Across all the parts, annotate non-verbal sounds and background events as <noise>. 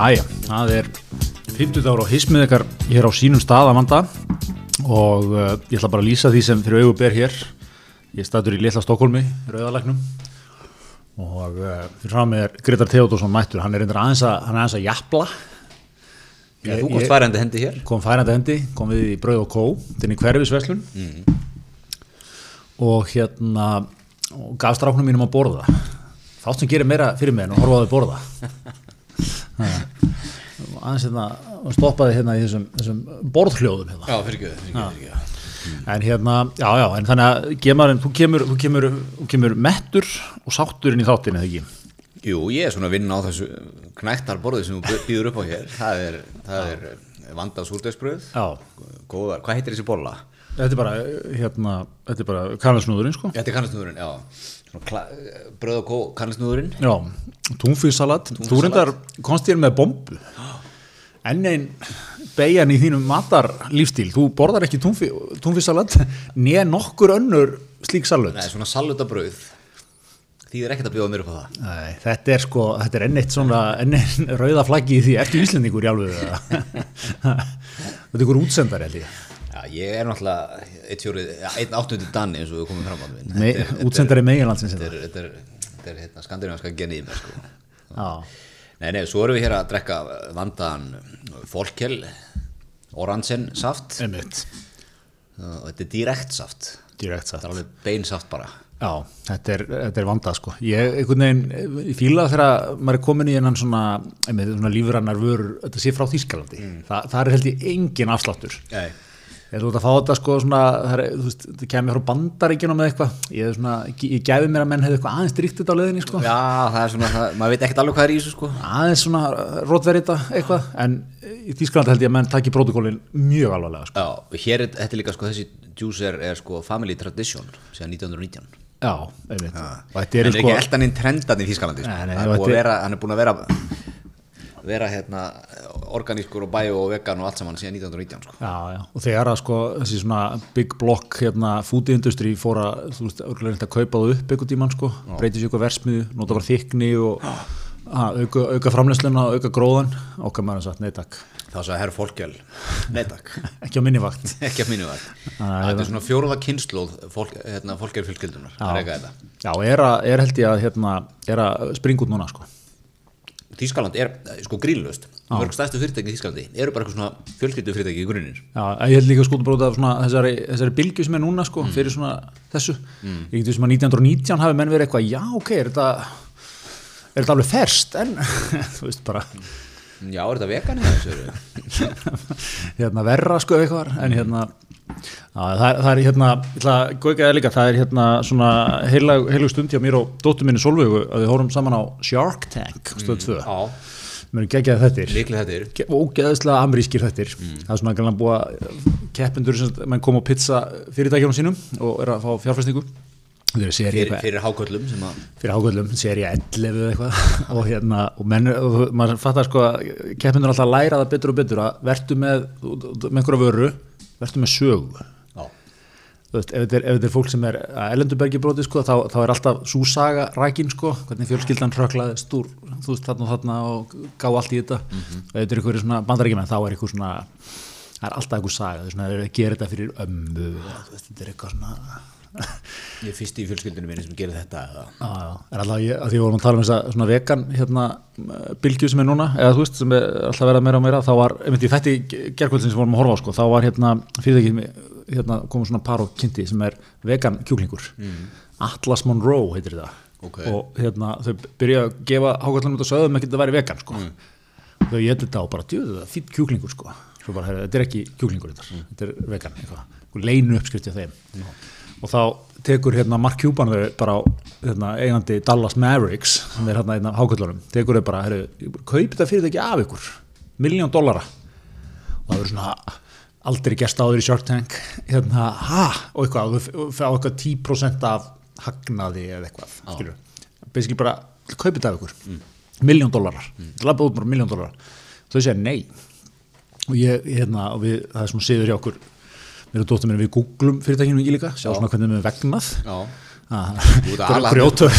Jæja, það er 50 ára á hismið ykkar hér á sínum stað að vanda og uh, ég ætla bara að lýsa því sem fyrir augu ber hér. Ég statur í Lilla Stokkólmi, Rauðalagnum og uh, fyrir frá mig er Gretar Theodorsson mættur, hann er aðeins að, er að jafla. Já, þú komst færandi hendi hér Kom færandi hendi, kom við í Brauð og Kó, þinn í hverfisveslun og hérna og gaf stráknum mínum að borða. Þátt sem gerir meira fyrir mig en að horfa á þau borða. <laughs> aðeins hérna og stoppaði hérna í þessum, þessum borðhljóðum hérna. Já, fyrir ekki, fyrir ekki en hérna, já já, en þannig að gemarinn, þú kemur, þú kemur, þú kemur mettur og sátturinn í þáttinni, eða ekki? Jú, ég er svona að vinna á þessu knættarborði sem þú býður upp á hér Það er, það er vandað súrdæsbröð Já, Góðar, hvað heitir þessi bolla? þetta er bara, hérna, þetta er bara kannasnúðurinn, sko. Þetta er kannasnúðurinn, já Bröð og kó, kannasnúðurinn Já, túnfísalat, þú reyndar komst þér með bombu. Enn einn beigjan í þínum matarlífstíl, þú borðar ekki túnfísalat, nýja nokkur önnur slík salut. Nei, svona salutabröð Því er ekkert að bjóða mér upp á það. Nei, þetta er sko, þetta er enn eitt svona, enn einn rauða flaggi því, ertu Íslendingur í alveg <laughs> þetta er ykkur útsendari held ég, ég er náttúrulega einn áttundi danni eins og við komum fram á Me, útsendari meginlandsins Þetta þetta. er, þetta er, þetta er hérna, skandinaviska genið mér sko. Nei, nei, svo erum við hér að drekka vandaðan fólkel oransen saft einmitt, og þetta er direkt saft direkt þetta satt. er alveg bein saft bara Já, þetta er, þetta er vandað sko. Ég, einhvern veginn, ég fíla þegar maður er komin í hennan svona, einmitt, svona lífrannar vörur, þetta sé frá Þýskalandi. Þa, það er held ég engin afsláttur. Nei. Þú ert að fá þetta sko svona, það er, veist, þetta kemur frá bandaríkjunum með eitthvað, ég svona, ég gæfi mér að menn hefði eitthvað aðeins dríkt þetta á leiðinni sko, Já, það er svona, það, maður veit ekkert alveg hvað er í þessu sko. Aðeins svona rótverið þetta eitthvað, en í Þýskalandi held ég að menn taki protokólin mjög alvarlega sko. Já, hér er, þetta líka sko, þessi juice er, sko family tradition síðan 1919 Já, einmitt, og þetta En eru er sko, ekki eldan inn trendan í Þýskalandi sko. Það hann er búin að vera vera hérna organískur og bæjó og vegan og allt saman síðan 1919 sko. Já, já, og þegar að sko þessi svona big block hérna food industry fór að, þú veist, örgulega reyndi að kaupa það upp einhvern tímann sko, breytið sér eitthvað versmiðu nota bara þykni og að, auka, auka framleysluna og auka gróðan okkar maður sagt, nei takk, þá sagði herr Fólkjál nei takk, <laughs> ekki á minni vakt. <laughs> Ekki að mínu var Ah, þetta er svona fjóruða kynnslóð fólk, hérna, að reyka þetta. Já, er, að, er held ég að hérna, er að springa út núna sko Þýskaland er eh, sko grínlöst mörg stærstu fyrirtæki í Þýskalandi eru bara eitthvað svona fjölskyldu fyrirtæki í grunnir Já, ég held líka sko bróta af svona þessari, þessari bylgju sem er núna sko, fyrir svona þessu. Ég getur sem að 1919 hafi menn verið eitthvað já, ok, er þetta er þetta alveg ferst en <laughs> þú veist bara já, er þetta vegan eða þessu? <laughs> Hérna verra sko eitthvað en hérna það, er, það er hérna, ég ætla að góðgæða líka, það er hérna svona heilag, heilag stund hjá mér og dóttur minni Solveigu að við hórum saman á Shark Tank stöð 2, já, mér er geggjaði þettir líklega þetta er Ge- ógeðslega amerískir þettir það er svona búið að keppendur sem menn koma á pizza fyrirtækjunum sínum og er að fá fjárfæstingu fyrir, fyrir háköllum sem að fyrir ákvöldum, seri 11 eða eitthvað. <laughs> Og hérna, og menn, og maður fattar sko að keppendur alltaf að læra það betur og betur að vertu með, með einhverja vöru vertu með sögu. Veist, ef þetta er, fólk sem er að Ellendubergi broti sko, þá, þá er alltaf súsaga rækin sko, hvernig fjölskyldan hröklaðist úr, þú veist, þarna og þarna og gá allt í þetta. Og ef þetta er einhverju svona bandarækjumenn, þá er einhver svona það er alltaf einhver saga, það er svona, að gera þetta fyrir ömmu, þetta er eitthvað svona <laughs> ég er fyrst í fjölskyldunum minni sem gerir þetta Já, já, er alltaf, ég, að því við vorum að tala um þessa svona vegan hérna, bylgju sem er núna eða þú veist, sem er alltaf verið meira og meira þá var, einmitt í þætti gerkvöldin sem vorum að horfa á sko, þá var hérna, fyrirtæki hérna komið svona par og kynnti sem er vegan kjúklingur. Atlas Monroe heitir þetta Ok. og hérna þau byrja að gefa hákvæmlega út og sögðum ekki að væri vegan sko. Þau ég þetta og bara, djöðu það, fýtt kjúklingur sko. Bara, þetta er ekki kjúklingur þetta, þetta er vegan leinu uppskrifti af þeim og þá tekur hérna Mark Cuban þau bara hérna, eigandi Dallas Mavericks sem er hérna einn af hákvöldunum tekur þau bara, herru, kaup þetta fyrir ekki af ykkur miljón dollara. Og það verður svona aldrei gerst áður í Shark Tank. Hérna, ha, og eitthvað og þau fá eitthvað 10% af hagnaði eða eitthvað, skilur basically bara, kaup þetta af ykkur? Miljón dólarar, mm. labba út bara miljón dólarar þau segja nei. Og ég, hérna, og við, það er svona siður hjá okkur mér og dóttur mér við googlum fyrirtækinu ekki líka, sjá svona hvernig við vegnað Já. ert að ala- grjótur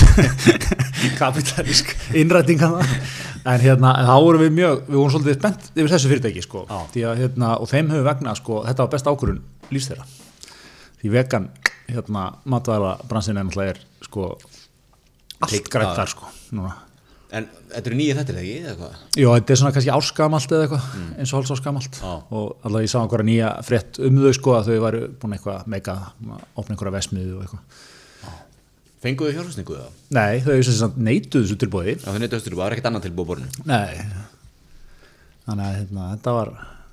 <laughs> kapitalísk innræting en hérna, en þá vorum við mjög við vorum svolítið spennt yfir þessu fyrirtæki sko, að hérna, og þeim hefur vegna sko, þetta var best ákvörun lífs þeirra. Því vegan, hérna matvæla bransin er náttúrulega er sko allt grætt þar sko núna. En þetta eru nýja þetta, ekki? Eða hvað? Jó, þetta er svona kannski áskamalt eða eitthvað, eins og hálfs áskamalt og alltaf ég sá einhverja nýja frétt um þau sko að þau væru búin eitthvað meika að opna einhverja vesmiðu og eitthvað. Fenguðu fjárfæstingu það? Nei, þau sem sagt neituðu þessu tilbúði Já, þau neytu östur, það var ekkert annað tilbúið á borðinu. Nei. Þannig að hérna, þetta var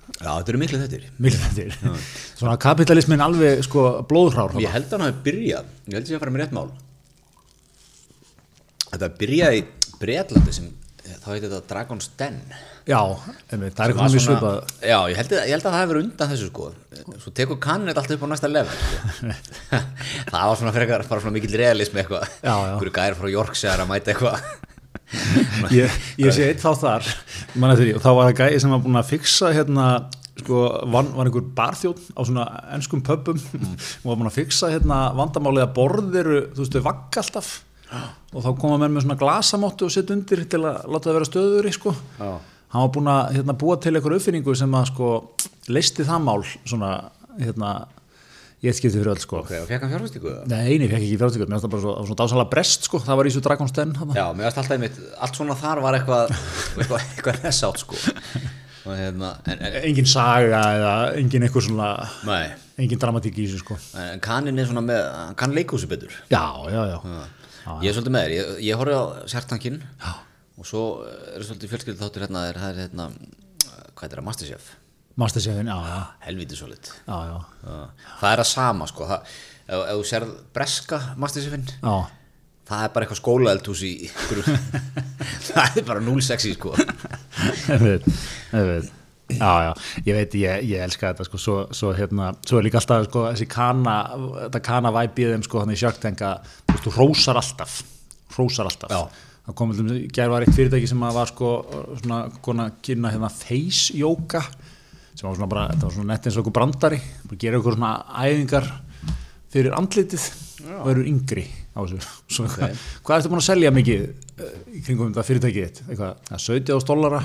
Já, þetta eru miklu þetta. miklu þetta Svona kapitalismin alveg sko blóðhrár Breitlandi sem, þá heiti þetta Dragon's Den. Já, einmitt, það er eitthvað mjög svipað. Já, ég held, ég held að það hefur undan þessu sko. Svo tekur þetta alltaf upp á næsta level sko. <laughs> Það var svona frekar bara svona mikill realismi eitthvað. Hverju gæri frá Yorkshire að mæta eitthvað. <laughs> Ég, ég sé eitt þá þar. Því, og þá var það gæði sem var búin að fixa hérna, sko, var, var einhver barþjótt á svona ennskum pöpum og var búin að fixa hérna vandamálið að borðir, þú veist, þau vagga alltaf og þá koma menn með svona glasamóttu og setja undir til að láta það vera stöður sko. Já. hann var búin að hérna, búa til einhver uppfinningu sem að sko leisti það mál svona, hérna ég skipti fyrir öll sko. Ok, og fekk hann fjárfæstingu það? Nei, ég fekk ekki fjártökur, mér finnst það bara svo, svona dásalega brest sko, það var í svo Dragon's Den þarna. Já, mér varst alltaf einmitt, allt svona þar var eitthvað eitthvað, eitthvað resátt sko. Og hérna, en, en, engin saga eða engin eitthvað svona nei, engin dramatík í þessu sko. En kannin er svona með, hann kann leikúsi betur. Já, já, já, Ég er svolítið með þér, ég, ég horfði á sértankinn og svo er svolítið fjölskyld þáttur hérna, er, það er hérna, hvað er það, Masterchef? Masterchefin, já, já, helviti svolít. Já, já, það er að sama sko. Það, ef, ef þú sérð breska Masterchefin já. það er bara eitthvað skólaeldhús í <laughs> <laughs> það er bara 0-6 sko. Ég veit, ég veit Já, já, ég veit, ég, ég elska þetta sko, svo, svo hérna, svo er líka alltaf sko, þessi kana, þetta kana væpið þeim sko, hann í sjöktenga, þú veist, þú rósar alltaf, rósar alltaf. Já. Það kom gær var eitt fyrirtæki sem var sko, svona, kona kynna hérna face yoga, sem var svona bara, þetta var svona nett eins og okkur brandari, bara gera okkur svona æfingar fyrir andlitið og eru yngri á þessu. <laughs> Svo, okay. hvað, hvað ertu búin að selja mikið í kringum þetta fyrirtækið? Eitthvað, ja, 17 dólara?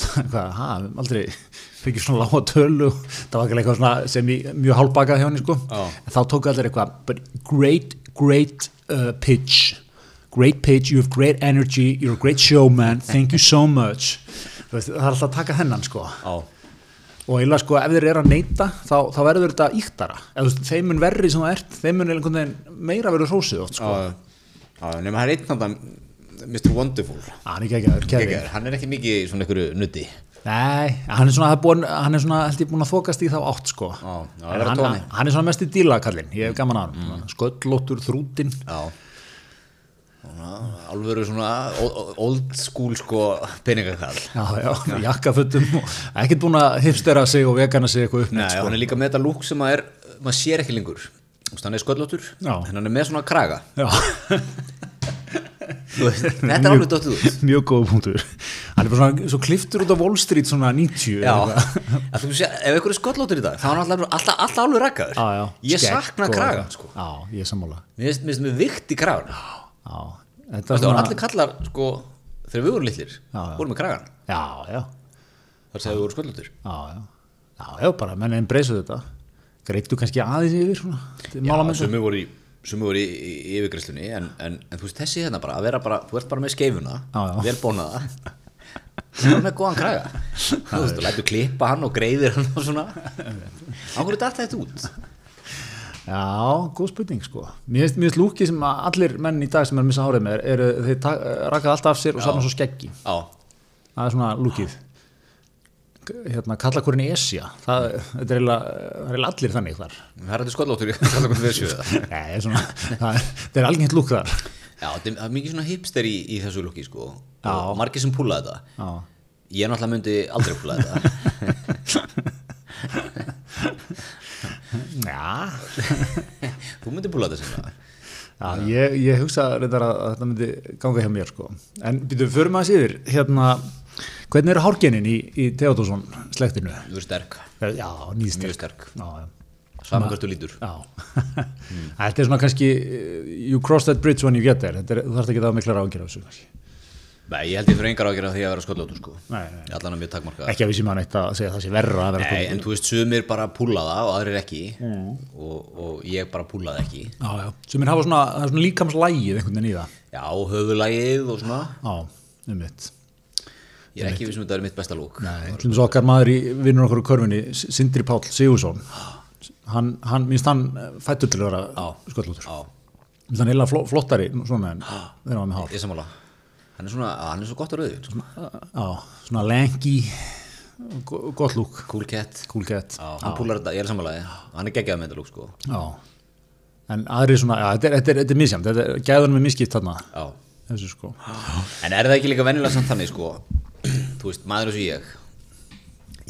Hvað, höfum aldrei fikið svona lága tölu. Það var ekki eitthvað svona sem í mjög hálfbakað hjá henni sko. En þá tók allir eitthvað great, great uh, pitch. Great pitch, you have great energy you're a great showman, thank you so much. Veist, það er alltaf að taka hennan sko. Og eiginlega sko ef þeir eru að neyta þá, þá verður þetta íktara. Veist, þeim mun verri sem það ert þeim mun meira verður hrósið oft sko. nema það er einn þannig Mr. Wonderful. Hann er Gekkjaður, hann er ekki mikið svona einhverju nutti Nei, hann er svona, búin, hann er svona held ég búin að þokast í þá átt sko. Já, já, er hann, hann er svona mest í dílakallin, ég hef gaman að hann mm. sköllóttur, þrútin Já. Alvöru svona old school sko peningakall já, já, jakkafötum og ekkert búin að hipstera sig og vegana sig eitthvað upp Nei, sko. hann er líka með þetta lúk sem að er maður sér ekki lengur. Hann er sköllóttur hann er með svona kraga. Já, <laughs> veist, <laughs> þetta er alveg dóttið út. mjög góð punktur. Hann er bara svona, svo kliftur út á Wall Street svona 90 Já, eða eitthvað. að þú sé, ef einhver er sköllóttur í dag þá er hann alltaf, alveg rakkaður Ég sakna og- kraga sko. Já, ég sammála. Mér finnst mér vikt í kragan þetta svona allir kallar sko þegar við vorum litlir, vorum með kragan þar segðu við vorum sköllóttur já, já. Bara, menn einn breysu þetta. Greittu kannski aðeins yfir svona Já, málamynda? sumi voru í sumi voru í, í, í yfirgræslunni en, en, en þú veist þessi hérna bara að vera bara þú ert bara með skeifuna, Já, já. vel bónaða þú er með góðan kraga. Þú veist, þú lætur klippa hann og greiðir hann og svona. Á hverju datta þetta út? Já, góð spurning sko. Mér finnst- lúkið sem að allir menn í dag sem er missa hárið með er, eru, þeir rakað alltaf af sér og safna svo skeggi. Já, það er svona lúkið hérna, kalla hvernig esja. Það, er eiginlega er allir þannig þar. Það er þetta skollóttur í <laughs> skollóttur við sjöða Nei, er svona, það er, er algengt lúk þar. Já, það er- er mikið svona hipster í, í þessu lukki sko. Já. og margir sem púla þetta. Já, ég náttúrulega myndi aldrei púla þetta. <laughs> Já, þú myndi púla þetta sem það. Já ég, ég hugsa reyndar að, þetta myndi ganga hjá mér sko. En býtum, förum aðeins yfir hérna, hvernig eru hárgenin í, í Theodorsson slektinu? þú er sterk, Já, nýðsterk mjög sterk. saman hvert þú lítur. Já, <laughs> þetta er svona kannski uh, you cross that bridge when you get there. Er, þú þarfst ekki það mikla ráðgjör á þessu kannski. Nei, ég held ég fyrir engar ágjör af því að vera sköllóttur sko. Nei, nei. Allan að mjög takmarka ekki að við sem hann eitt að segja að það sé verra að vera Nei, en þú veist, sumir bara púla það og aðrir ekki. Mm. og, og ég bara púlaði ekki. Já, já, sem er hafa svona, svona líkamslægið einhvern veginn í það. Já, höfulægið og svona. Já, um mitt Ég er ekki vissum að þetta er mitt besta lúk. Nei, til þess okkar maður í vinnur okkur í körfunni Sindri Páll Sigursson hann, hann, minnst hann fættur til að vera sköllóttur Já, minnst hann heila flottari svona en hann var með hár. Ég samála Hann er svona, hann er svo gott að rauðin sko. Já, svona lengi go- gott lúk, Cool cat. Cool cat. Já, hann púlar þetta, ég er samálaði Hann er geggjað með þetta lúk sko. Já, en aðri svona, já, þetta er, þetta er, þetta er misjæmt, þetta er gæðunum er miskipt þarna, þessu sko. En er það ekki líka venjulega samt þannig sko Þú veist, maður eins og ég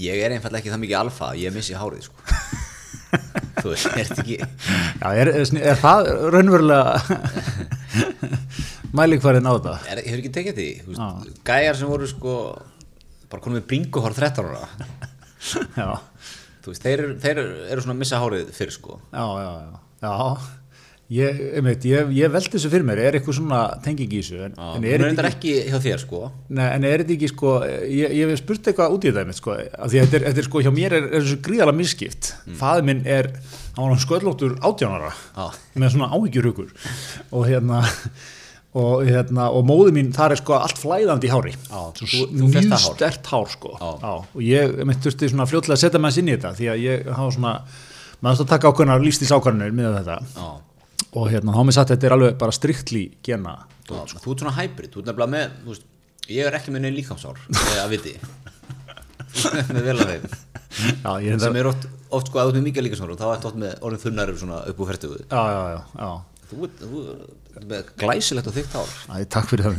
Ég er einfallega ekki það mikið alfa að Ég missi hárið sko. <laughs> Þú veist, er þetta ekki Já, er, er, er það raunverulega mælikvarðin á þetta? er, Hefur ekki tekið því Þú veist, Gæjar sem voru sko Bara konum við bringuhár 13 ára. Já, Þú veist, þeir, þeir eru svona að missa hárið fyrr sko. Já, já, já, já. Ég, einmitt, ég, ég veldi þessu fyrir mér, er eitthvað svona tenging í þessu, en, Já, en er þetta ekki, ekki hjá þér sko nei, en er þetta ekki sko, ég, ég hef spurt eitthvað út í einmitt sko, af því að þetta er, þetta er sko, hjá mér er, er þessu gríðalega misskipt, mm. faður minn er, hann var sköllóttur átjánara, Já. með svona áhyggjurhugur og hérna, og hérna, og móði mín, þar er sko allt flæðandi í hári, Svo þú- þú mjög það hár. stert hár sko, Já. og ég einmitt þurfti svona fljótlega að setja með þess inn í þetta, því að ég hafa svona, maður þurfti að taka ákveðnar lístís ákvarðanir með þetta, og hérna, þá mér satt þetta er alveg bara striktli gena. Þú, þú ert svona hybrid, þú ert nefnilega með veist, Ég er ekki með neinn líkamsár eða að viti. <laughs> Með vel að þeim. Já, sem er oft, oft sko að þú ert með mikið líkamsár og þá ert oft með orðin þunnar upp úr færtugu já, já, já, já. Þú ert með glæsilegt og þykkt hár. Æ, takk fyrir það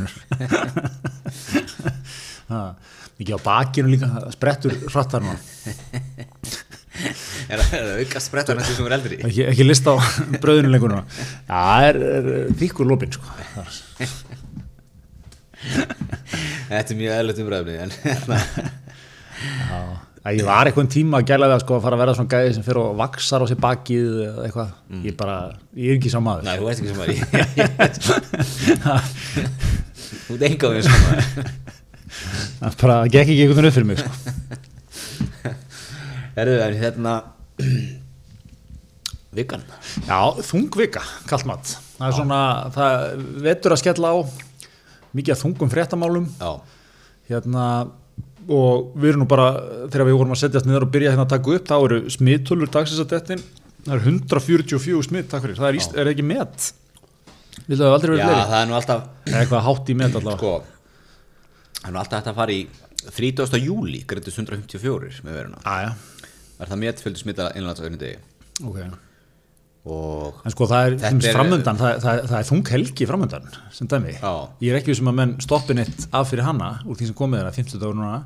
<laughs> mikið á bakinu líka sprettur hrattar nú <laughs> <laughs> Er það auka sprettar næstu sem er eldri? Ekki, ekki list á <laughs> bröðinu lengur það er, er þykkur lópin sko. Það- <laughs> Þetta er mjög eðlert umræðumni en hérna, já. Æ, ég var eitthvað tíma að gæla við að sko, að fara að vera svona gæði sem fyrir og vaksar á sér bakið eitthvað, ég bara ég er ekki maður. Nei, þú veist ekki sem að Þú ert enga við sem að það bara gekk ekki einhvern veginn upp fyrir mig sko. Herðu, en hérna <clears throat> Vikan. Já, þungvika, kallt mat. Það er svona, það vetur að skella á mikið að þungum fréttamálum. Já, hérna og við erum nú bara, þegar við vorum að setjast niður og byrja hérna að taka upp, þá eru smittölur dagsins að dettin, það eru 144 smitt, takk fyrir, það er, íst, er ekki met? Það Já það er nú alltaf eitthvað hátt í met allavega. Sko Það er nú alltaf hægt að fara í 30. júli greiðist 154 með veruna. Aja, Er það mér fjöldi smita innlands á einu degi. Ok. Og En sko það er, er- framöndan, það, það, það er þung helgi framöndan sem dæmi. Já. Ég er ekki sem að menn stoppin eitt af fyrir hana úr því sem komið að 50 dagur núna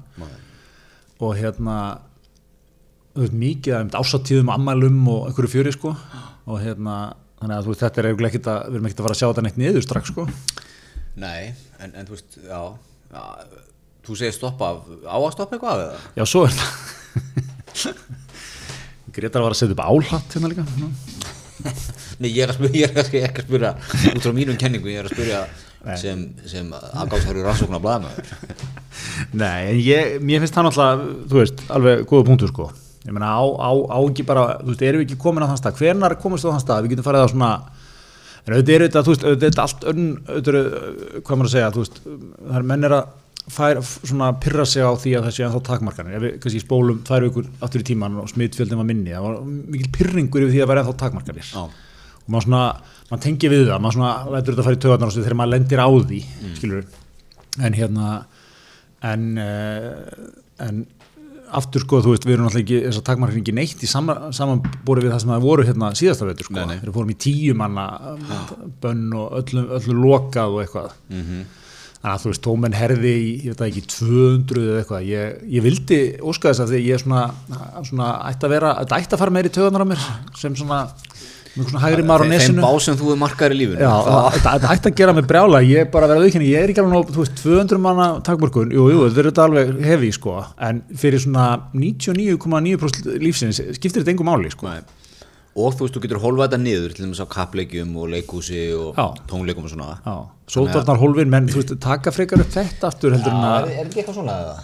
og hérna mikið af ásatíðum ammælum og einhverju fjöri sko. Og hérna þannig að þú veist, þetta er eiginlega ekkit að við erum ekkit að fara að sjá þetta neitt niður strax sko. Nei, en, en þú veist, já, já Þú segir stoppa, á að stoppa eitthvað eða? Já, svo er það Gretar var að setja upp áhlatt hérna líka. Nei, ég er að spyrja, ég er ekki að spyrja út frá mínum kenningu, ég er að spyrja sem, sem afgáðsverður rannsóknar blaðmaður Nei, en ég, mér finnst það náttúrulega, þú veist, alveg góða punktur sko. Ég meina á, á, á ekki bara, þú veist, erum við ekki komin á þann stað, hvernar komist á þann stað, við getum farið á svona, en auðvitað er þetta, þú veist, auðvitað allt önn, auðvitað hvað maður að segja, þú veist, það er menn er að fær, svona pyrra sig á því að það sé ennþá takmarkanir, ef við kannski spólum tvær vikur aftur í tíman og smittfjöldin var minni, það var mikil pyrringur yfir því að vera ennþá takmarkanir. Já, og maður svona, maður tengi við það maður svona lætur þetta að fara í töðarnar þegar maður lendir á því mm. skilur en hérna en, uh, en aftur sko, þú veist, við erum alltaf ekki þess að takmarkar ekki neitt í sama- samanbori við það sem það voru hérna síðasta veitur sko, við fórum í tíu manna bönn og öllu, öllu lokað og eitthvað. Mhm. Þannig að þú veist, tómenn herði í, ég veit það ekki 200 eða eitthvað, ég, ég vildi óska þess að því ég er svona, svona ætti að vera, þetta ætti að fara meir í töðunar á mér sem svona, með svona hægri maður á Þeim nesinu. bá sem þú er markaður í lífinu. Já, þetta ætti að gera mig brjála ég er bara að vera auðvitað, ég er ekki alveg þú veist, 200 manna takmörkun, jú, jú, þetta er þetta alveg hefi, sko, en fyrir svona 99,9% lífsins skiptir þetta engu máli, sko. Nei. Og þú veist, þú getur hólfað þetta niður til þess að kappleikjum og leikhúsi og Já. tónleikum og svona. Já, sótvarnar hólfin, menn þú veist, taka frekar upp þetta aftur heldur en að er ekki eitthvað svona eða?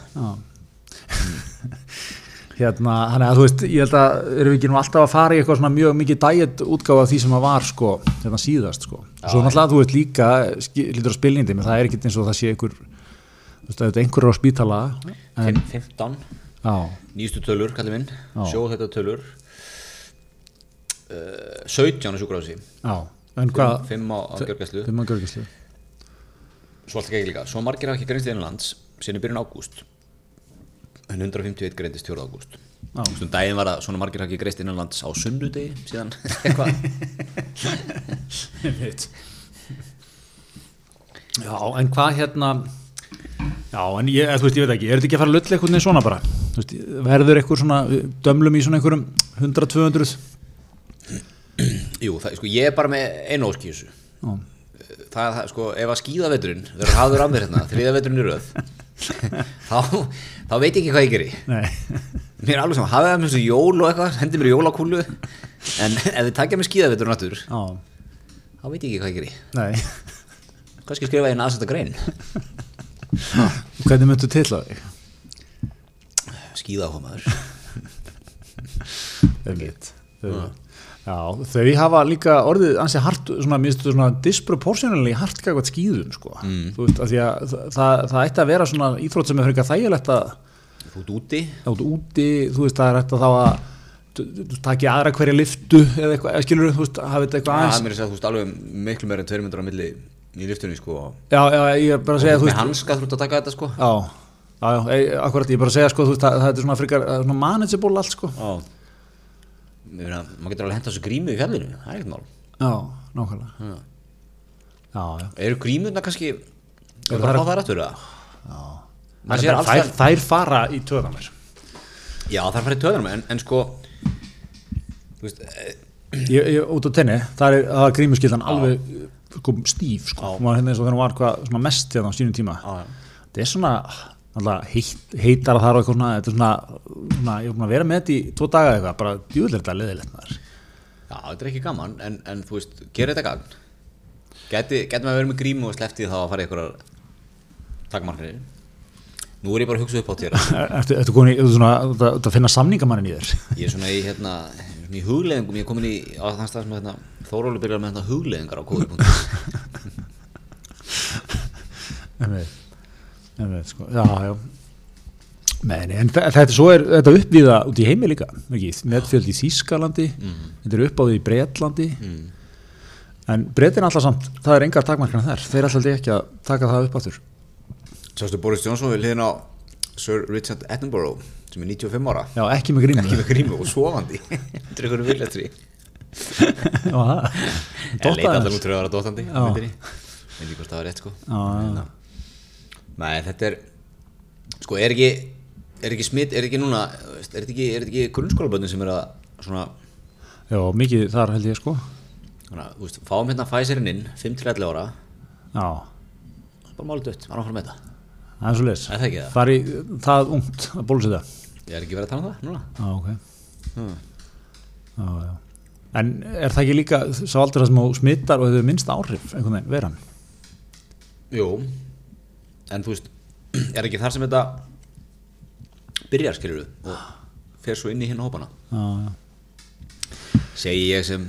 <laughs> hérna, þannig að þú veist, ég held að erum við ekki nú alltaf að fara í eitthvað svona mjög mikið dæjet útgáfa af því sem að var sko, hérna síðast sko. Svo náttúrulega þú veist líka, lítur á spilnindi, menn það er ekki eins og það sé einhver, þú veist, þetta er einhver á spítala, en, 15, já, nýjustu tölur, kallið minn Já. sjó þetta tölur uh, 17 á sjúkrafsi já, en hvað, 5 á, á gjörgæslu. fimm að görgislu, svo allt ekki líka, svo margir hafa ekki greinst í innlands síðan í byrjun ágúst. En 151 greindist 4. ágúst. Svona daginn var að svona margir hafa ekki greist innanlands á sunnudegi síðan. <laughs> Eitthvað. Já, en hvað hérna, já, en ég, þú veist, ég veit ekki, er þetta ekki að fara að lulla eitthvað svona bara, þú veist, verður eitthvað svona, dömlum í svona einhverjum 100-200, Jú, það, sko, ég er bara með einu ósk í þessu. Já, það, það, sko, ef að skíðaveturinn verður hafður af mér hérna, þriðaveturinn í röð <laughs> þá, þá veit ég ekki hvað ég geri. Nei, mér er alveg saman, hafið það með þessu jól og eitthvað hendi mér jólakúlu en ef þið takja með skíðaveturinn aftur já, þá veit ég ekki hvað ég geri. Nei, kannski skrifa ég einn aðsetta grein. Hvernig myndu til að þig? skíðahómaður. Einmitt. Þau, já, þau hafa líka orðið ansi hart, svona, mér finnst þetta svona disproportionally hart gægvægt skýðun, sko. Mm. Þú veist, af því að það, það, það ætti að vera svona íþrótt sem er frekar þægilegt að þú ert úti þá ert úti, þú veist, það er hægt að þá að þú- þú taki aðra hverja liftu eða eitthvað, eða skilur þú veist, hafið þetta eitthvað það aðeins. er mér að segja, þú veist, alveg miklu meira en tveir myndur á milli í liftunni sko Já, já, ég er bara að segja, þú veist, hanska þú þetta sko já, já, já, ei, akkurat, ég segja, sko, þú veist, maður getur alveg hent á þessu grímu í fjallinu, það er ekkert mál Já, nákvæmlega. Já. Já, já. Eru grímurna kannski Er það er- að fá þær aftur það? Þær fara í töðanir. Já, það er farið töðanum en, en sko veist, eh, ég, ég, út á tenni, það er, er grímuskyldan alveg sko, stíf sko. Hérna eins og þegar hún var hvað, mest hérna á sínum tíma þetta er svona alltaf, heit, heitar að það og eitthvað svona, þetta er svona, svona ég er búin að vera með þetta í tvo daga eitthvað, bara djúðlega þetta leðilegt maður. Já, þetta er ekki gaman en, en þú veist, gerir þetta gagn? Gæti, gæti maður verið með grímu og sleppti þá að fara í einhverjar takmarknir Nú er ég bara að hugsa upp á þér. <laughs> Ertu, ertu komin í, ertu svona, að- ertu að finna samningamannin í þér? Ég er svona í, hérna, í hugleðingum Ég er komin í á þann stað sem hérna, Þórólu byrjar með hérna, hugleðingar á. <laughs> Einmitt, sko. já, já. Meni, en þe- þetta, svo er þetta uppvíða út í heimi líka ekki? netfjöld í Þýskalandi þetta er upp á því í Bretlandi. En Bretin alltaf samt það er engar takmarkana þar, þeir alltaf ekki að taka það upp áttur Sástu Boris Johnson við liðin á Sir Richard Attenborough sem er 95 ára. Já, ekki með grínu ekki með grímu og sofandi. <laughs> Þetta er einhverju viljastri Já, það. Ég Dotta leita alltaf út til að vera dóttandi Já. Veit ekki hvort það var rétt sko. Já, já. Hérna. Nei, þetta er Sko, er ekki Er ekki smitt, er ekki núna Er þetta ekki, er ekki grunnskólaböndin sem er að Svona, já, mikið þar held ég sko. Svona þú veist, Fáum hérna Pfizerinn inn 5-11 ára. Já, Bara málið dött, var áfram með þetta það er svo leis Er það ekki það? fari það ungt að bólusita Ég er ekki verið að tala um það núna. Já, ok. Hmm. já, já. en er það ekki líka sá aldrei það sem þú smittar og þau minnst áhrif einhvern veginn, veran? Jú En þú veist, <clears throat> er ekki þar sem þetta Byrjar, skilur Og fer svo inn í hinn hópana? Já, já. Segi ég sem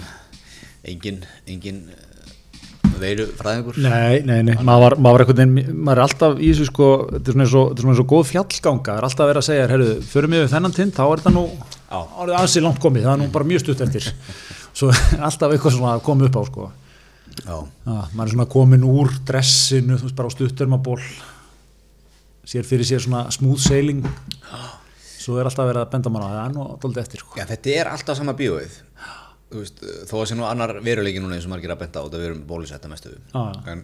Engin, engin Veiru fræðingur Nei, nei, nei, maður var, maður veginn, maður er alltaf í þessu sko, þetta er svona eins og, svona eins og góð fjallganga, það er alltaf verið að segja, herru, förum við þennan tind, þá er þetta nú, árið ansi langt komið, það er nú bara mjög stutt eftir, <laughs> svo alltaf eitthvað svona að koma upp á sko, maður er svona komin úr dressinu, þú veist, bara á stutturmaból, sér fyrir sér svona smooth sailing, svo er alltaf verið að benda mann á það, nú alltaf eftir sko. Já, þetta er alltaf sama bíóið. Veist, þó að sé nú annar veruleiki núna eins og margir að benda á þetta við erum bólusetta mestu. Já, já. En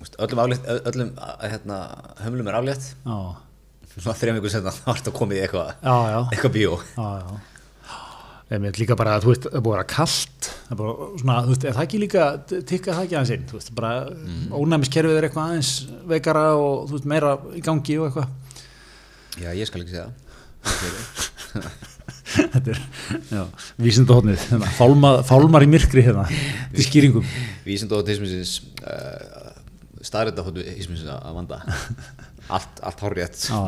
veist, öllum, aflétt, öllum að, hérna, hömlum er aflétt Já, Svona þrejum ykkur setna <laughs> þá er þetta komið í eitthvað já, já. eitthvað bíó. Já, já. Einmitt, líka bara að þú veist, það búið að vera kallt það er bara svona, þú veist, er það ekki líka tikka það ekki aðeins inn, þú veist, bara mm. ónæmiskerfið er eitthvað aðeins veikara og þú veist, meira í gangi og eitthvað. Já, ég skal ekki segja það. Þetta er, já, vísindahotnið hérna, fálma, fálmar í myrkri hérna til skýringum. Vísind og autismisins uh, staðrættahóttu ismisins að vanda. Allt, allt já.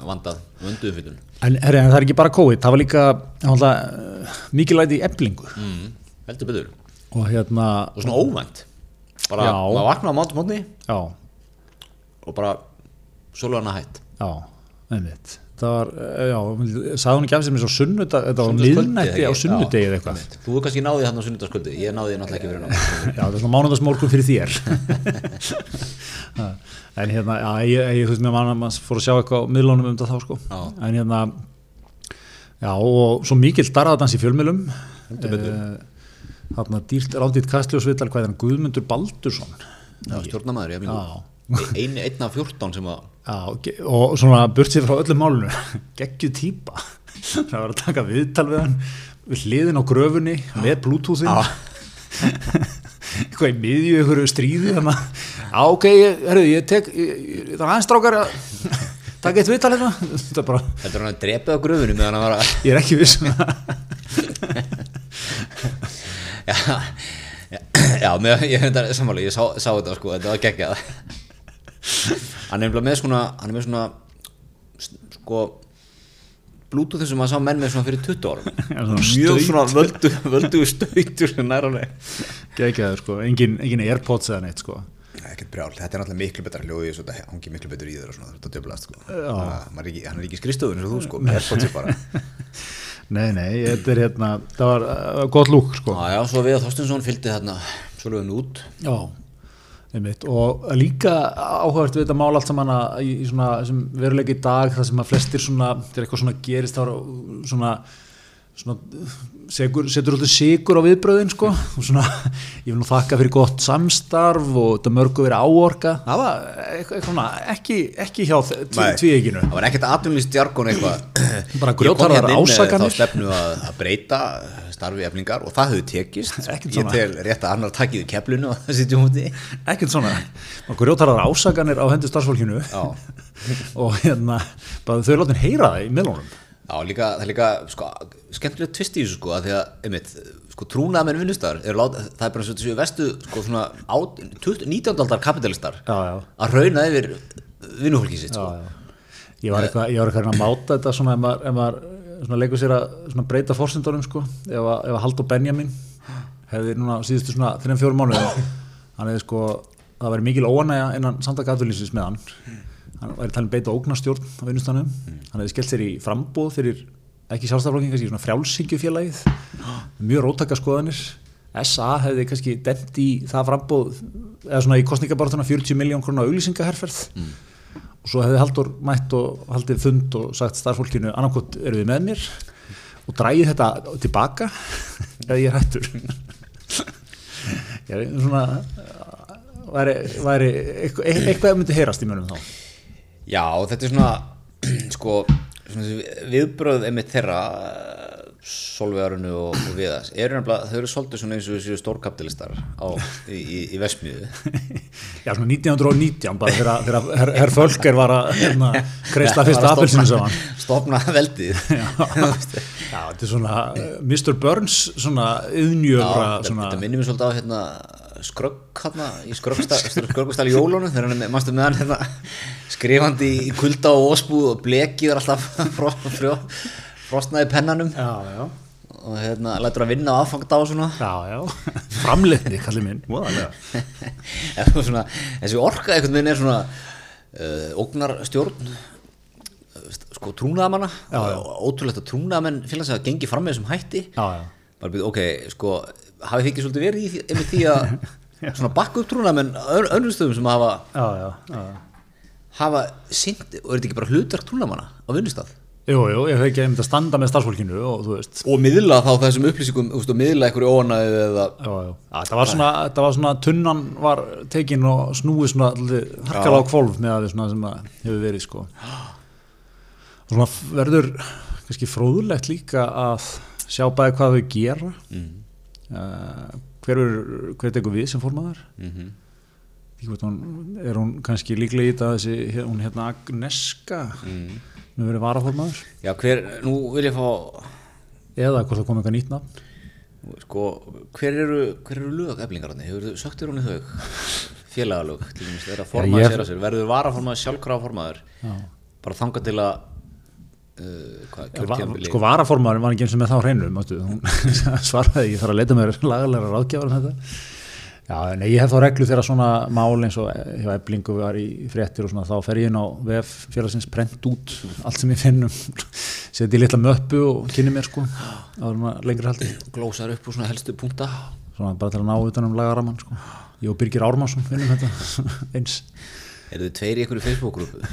vandað, vönduðu fyllun En, en það er ekki bara COVID, það var líka uh, mikið læti í eblingu mm, heldur betur. Og hérna, og svona óvænt. Bara, maður vaknaði á mátu mótni já, og bara sólana hætt. Já, einmitt. Það var, eh, já, sagði hún ekki af sem eins og sunnudag, þetta var miðnætti á sunnudegi eða eitthvað. Þú er kannski náðið hann á sunnudagskvöldi, ég náðið náttúrulega ekki fyrir náttúrulega. <laughs> Já, það er svona mánundagsmorgun fyrir þér. <laughs> En hérna, já, ég, ég þú veist með mann að maður fór að sjá eitthvað miðlunum um þetta þá sko. Já. En hérna, já og svo mikill darraðadans í fjölmiðlum. Heldur betur. Þarna dýrt rándýrt kastljósvital hvað er hann Guðmundur Baldursson? Já, stjórnamaður, ég finn einu, einn af fjórtán sem að Já, og svona burt sér frá öllum málunu <laughs> geggju típa. Það var að taka viðtal við hann við hliðin á gröfunni með bluetoothin <laughs> eitthvað í miðju einhverju stríði þannig að já ok, ég, herru, ég tek er aðeins strákar að taka eitt viðtal hérna. Þetta er bara, heldur hann að drepið á gröfunni meðan að vara ég er ekki viss um það. <laughs> Já, já, með, ég þetta sammáli, ég sá, sá þetta sko, þetta var geggjað. Hann er með svona, hann er með svona sko Bluetooth sem maður sá menn með svona fyrir 20 árum. <laughs> Svona Mjög svona völdu, völdu stautur sem nær alveg. Geggjaður sko, engin, engin Airpods eða neitt sko. Ekkert brjál, þetta er náttúrulega miklu betra hljóði svo þetta hangi miklu betur í og svona þetta döblast sko. Ekki, hann er ekki skristofun eins og þú sko, <laughs> nei, nei, þetta er hérna það var uh, gott lúk sko. Já, já, svo við að Þorstinsson fylgdi þarna Svolvöðun út. Já, einmitt. Og líka áhugavert við þetta mál allt saman að í, í svona í dag það sem að flestir svona, þegar eitthvað svona gerist þá er svona svona segur, setur alltaf sigur á viðbröðin sko. Og svona, ég vil nú þakka fyrir gott samstarf og þetta mörgu verið áorka það var eitthvað, ekki, ekki hjá tvíeginu Það var ekkert atvinnlýst jargon eitthvað. <clears throat> Bara kom grjótharðar hérna ásakanir. Þá stefnu að, að breyta starfi eflingar og það hefur tekist. <laughs> Ekkert Ég tel rétt að annar takkið í keflinu og <laughs> það sitjum úti. Ekkert svona, okkur rjótarar ásakanir á hendur starfsfólkinu. <laughs> Og hérna, bara þau látin heyra það í miðlunum Já líka, það er líka sko, skemmtilega tvist í þessu sko að því að einmitt, sko, trúnaðamenn vinnustar lát, það er bara svo þessu vestu sko, svona, á, 19. aldar kapitalistar Já, já. að rauna yfir vinnufólkið sitt sko. Ég var eitthvað, ég var eitthvað að máta þetta svona ef maður, ef maður svona leikur sér að svona breyta fórsendunum sko, ef að, Haldur Benjamin hefði núna síðustu svona þrjum fjórum mánuðum hann hefði sko, það væri mikil óanægja innan samtaka aðvölinsis með hann hann væri talin beita ógnastjórn á vinnustanum hann hefði skellt sér í frambóð fyrir ekki sjálfstæðarflokkin, kannski svona frjálsingjufélagið <gasps> mjög róttaka skoðanir. SA hefði kannski dent í það frambóð eða svona í kostningabartuna 40 miljón krona auglýsingaherferð. Og svo hefði Haldur mætt og haldið fund og sagt starfsfólkinu annarkot eru þið með mér? Og drægið þetta tilbaka <laughs> eða ég er hættur. <laughs> Ég er svona væri, væri eitthvað, myndi heyrast í mönum þá Já, þetta er svona <clears throat> sko, svona viðbröð einmitt þeirra Solvegarunu og, og Viðas nefnilega, þau eru svolítið svona eins og þessu stórkapitalistar á, í, í, í Vestmiðu Já, svona 1919 bara þegar, herr, herr Fölker var að hérna, <laughs> kreista fyrsta stofna- saman stofna veldið. <laughs> Já, þetta er svona uh, Mr. Burns svona þetta, svona, þetta minnir mér svolítið á hérna, skrögg hérna, í skröggstall í jólunum þegar hann er, mannstu með hann hérna, skrifandi í kulda og ósbúð og blekið er alltaf <laughs> frostnaði pennanum. Já, já. Og hérna lætur að vinna á aðfangta á svona. Já, <laughs> framleitni kallið minn. <laughs> Svona, þessi orka einhvern veginn er svona uh, ógnarstjórn sko trúnaðamanna og ótrúlegt að trúnaðamenn félags að gengi fram með þessum hætti. Já, já. Bara byrja, ok, sko hafið þið ekki svolítið verið í því, því að <laughs> svona bakka upp trúnaðamenn önnum stöðum sem hafa, Já, já, já. hafa sint, og er þetta ekki bara hlutverk trúnaðamanna á vinnustaf Jú, jú, ég hef ekki einmitt að standa með starfsfólkinu og þú veist. Og miðla þá þessum upplýsingum þú veist, og miðla einhverju óanæðu eða það var svona, það var svona tunnan var tekin og snúið svona harkala á kvolf með að því svona sem það hefur verið sko. Og svona verður kannski fróðulegt líka að sjá bæði hvað þau gera mm. Hver, er, hver tekur við sem formaður mm -hmm. Er hún kannski líklega í þetta þessi, hún hérna Agneska mm. með verið varaformaður Já, hver, nú vil ég fá eða hvort það kom eitthvað nýtt nafn Sko, hver eru, hver eru lög eflingararni? Hefur þú söktir hún í þau? Félagalög, til dæmis, þeirra formaður ég- sér að sér, verður varaformaður sjálfkrafa formaður bara þanga til að uh, hvað, Va- kjörtíðanbili sko varaformaðurinn var ekki eins og með þá hreinu mástu, hún <laughs> svaraði, ég þarf að leita mér lagalega ráðgjafar um já, nei, ég hef þá reglu þegar svona mál eins og hjá eblingu var í fréttir og svona, þá fer ég inn á vef félagsins prent út allt sem ég finnum <laughs> setja í litla möppu og kynni mér sko glósar upp úr svona helstu punkta. Svona bara til að ná utan um lagaramann sko. Ég og Birgir Ármansson finnum þetta <laughs> eins eru þið tveir í einhverju Facebook-grúpu?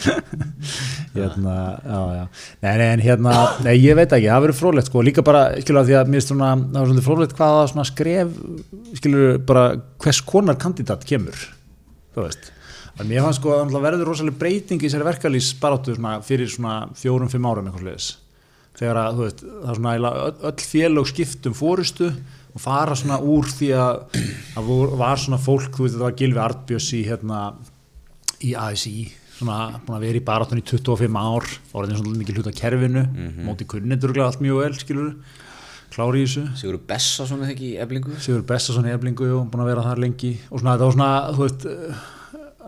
<laughs> hérna, já, já. Nei, nei, en hérna, nei, ég veit ekki, það verður frólægt sko, líka bara, skilur að því að mér finnst svona, það var svona frólægt hvaða svona skref, skilur bara hvers konar kandidat kemur, þú veist. En mér fannst sko að það verður rosalega breyting í þessari verkalýs baráttu svona fyrir svona fjórum, fimm árum eitthvað sliðis. Þegar að, þú veist, það er svona öll, félög skiptum fórustu og fara svona úr því að það vor- var svona fólk, þú veist, þetta var Gilvi Artbjörns í hérna í ASI svona búin að vera í baráttunni í 25 ár orðin svona mikið hluta kerfinu móti kunnendur allt mjög vel skilur klári í þessu. Sigur Bessa svona þegar ekki í eflingu? Sigur Bestason í eflingu og búin að vera þar lengi. Og svona þetta var svona þú veist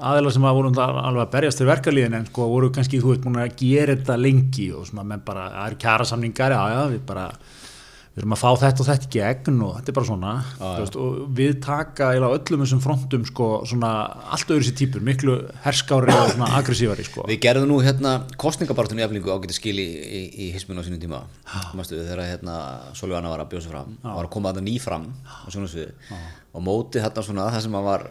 aðeila sem að voru alveg að berjast til verkalíðin en sko voru kannski þú veist búin að gera þetta lengi og svona menn bara það er kjara samningar, já já við bara við erum að fá þetta og þetta í gegn og þetta er bara svona þú veist, og við taka öllum þessum frontum sko svona allt öðru sér típur, miklu herskári og svona aggressívari sko. Við gerðum nú hérna kostningabartunni í eflingu ágæti skil í, í, í hisminu á sínum tíma. Mástu við þegar hérna Solveigana var að bjósa fram. Var að koma þetta ný fram svið og mótið hérna svona það sem að var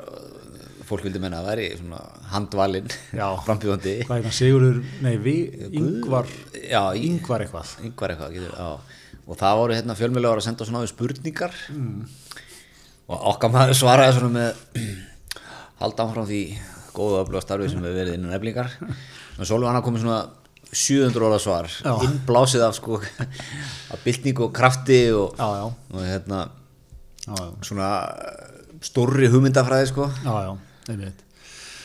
fólk vildi menna að svona handvalinn <laughs> frambjóðandi. Hvað er það, Sigurður, nei við yngvar, yngvar eitthvað. Yngvar eitthvað getur, já. Og það voru hérna fjölmjölega að senda svona á því spurningar. Og okkar maður svaraði svona með halda áfram því góða öfluga starfi sem við verið innan eflingar. Og Sólvi hann komið svona 700 óra svar. Já. innblásið af sko af byltingu og krafti og, já, já, og hérna svona stórri hugmyndafræði sko. Já, já, einmitt.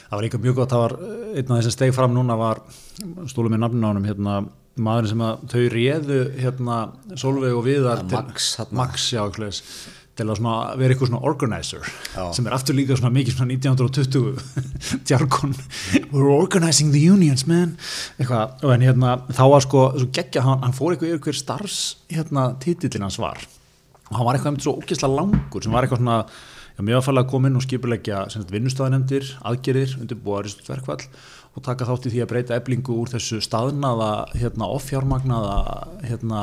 Það var líka mjög gott, það var eh, einn af þess að steg fram núna var, nafninu á honum, hérna, maðurinn sem að þau réðu, hérna, Solveig og Viðar Ja, til- Max, þarna. Max, já, hlæs, til að vera eitthvað svona organizer, Já. sem er aftur líka svona mikið svona 1920 <laughs> djarkon, we're organizing the unions, man, eitthvað, og en hérna, þá var sko, geggja, hann, hann fór eitthvað yfir hver starfs, hérna, titillin hans var, og hann var eitthvað einmitt svo ógeðslega langur sem var eitthvað svona mjög að falla að koma inn og skipuleggja vinnustæðanemndir, aðgerir, undirbúa ristusverkvall og taka þátt í því að breyta eblingu úr þessu staðnaða hérna, offjármagnaða hérna,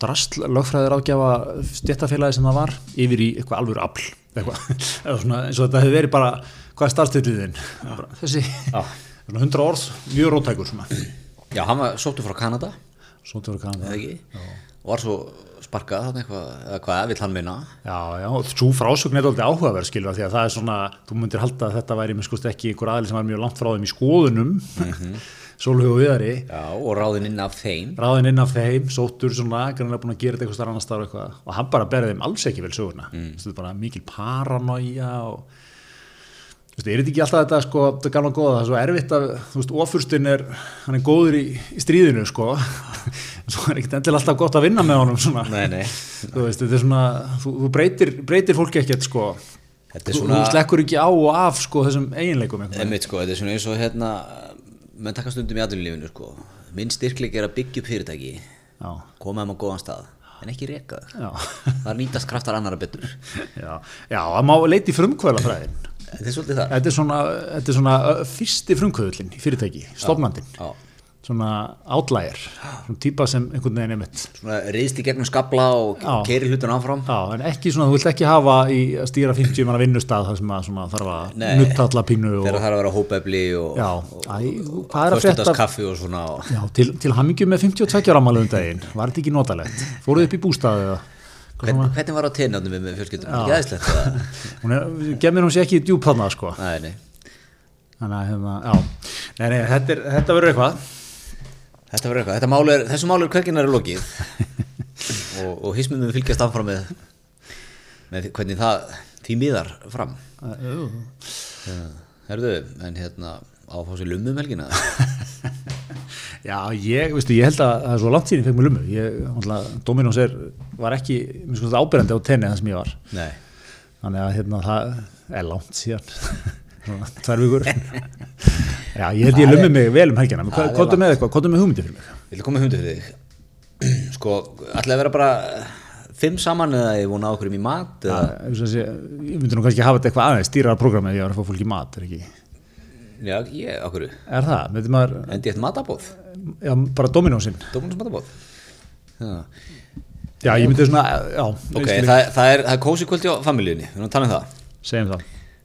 drast lögfræðir ágjafa stjættafélagi sem það var yfir í eitthvað alvöru afl eitthvað, <laughs> eða svona, eins og þetta hefði verið bara hvað er starfstilliðin? Þessi <laughs> svona 100 orð, mjög rótækur svona. Já, hann var sóttu frá Kanada. Til að kanna eða ekki? Og var svo sparkað eða hvað vill hann minna Já, já, svo frásögn er alltaf áhugaverð skilur því að það er svona, þú myndir halda að þetta væri með skust ekki einhver aðli sem var mjög langt frá þeim í skoðunum <laughs> mm -hmm. Sólhug og viðari. Já, og ráðinn inn af þeim. Ráðinn inn af þeim, sóttur svona grannlega búin að gera þetta eitthvað starf annar starf eitthvað. Og hann bara berði þeim alls ekki vel söguna mm. þetta bara mikil paranoia og Þú veist, er þetta ekki alltaf þetta sko, þetta er gamla góða, það er svo erfitt að, þú veist, ofurstinn er, hann er góður í, í stríðinu, sko, <laughs> en svo er ekkert endilega alltaf gott að vinna með honum, svona, Nei, nei. Þú veist, þetta er svona, þú, þú breytir, breytir fólki ekkert, sko, Þetta er þú, svona þú slekkur ekki á og af, sko, þessum eiginleikum. Einmitt sko, þetta er svona eins og hérna menn taka stundum í aðlunlífinu sko. Minn styrkleik er að byggja upp fyrirtæki Já, koma þeim á góðan stað en ekki reka þau. Já, það nýtast kraftar annara betur. <laughs> Já, já, það má leiti frumkvæla fræðin. Þetta er svolítið það Þetta er svona, þetta er svona fyrsti frumkvöðlinn í fyrirtæki, stofnandinn, Já. svona outlier, svona típa sem einhvern veginn er mitt. svona reyðst í gegnum skabla og keiri hlutin áfram Já, en ekki svona, þú vilt ekki hafa í að stýra 50 manna vinnustad þar sem að svona þarf að Nei. nutta alla pínu og, þegar það er að vera hópefli og, og, frétta- föstudagskaffi og svona og, já, til, til hamingju með 52 ára ámælu um daginn, var þetta ekki notalegt? Fóruð upp í bústaði eða? Hvern, hvernig var á tenjáðum með, með fjölskyldunum ekki aðeinslegt það <laughs> gemir hún sér ekki í djúb þarna, sko. nei, nei. Þannig að, já, nei, nei, þetta, þetta verður eitthvað. þetta verður eitthvað, þetta mál er, þessu mál er hverginar er lokið. <laughs> Og, og hismunum fylgjast áfram með, með hvernig það því miðar fram. Uh, Já, herðu, en hérna á að fá sér lummum helgina <laughs> Já, ég, veistu, ég held að það er svo langt síðan ég fekk mér Dominos er, var ekki, ábyrjandi á tenni það sem ég var. Nei. Þannig að hérna, það er langt síðan. <laughs> Tvær vikur. <laughs> Já, ég held ég lummi mig vel um helgina. Kottu með eitthvað, kottu með hugmyndi fyrir mig. Viltu koma með hundi fyrir þig? Sko, ætlaði að vera bara fimm saman eða ég vona okkur í mat ég, sé, ég myndi nú kannski hafa þetta eitthvað aðeins, stýraðar programmið, ég var að fá fólki mat, er ekki? Já, ég, okkur. Er það? Endi eitt matabóð. Já, bara Dominosinn. Dómunus matabóð. Já. Já, ég myndi svona, já, Ok, það, er- það er, það er kósi kvöldi á familíunni, við erum að tala um það. segjum það.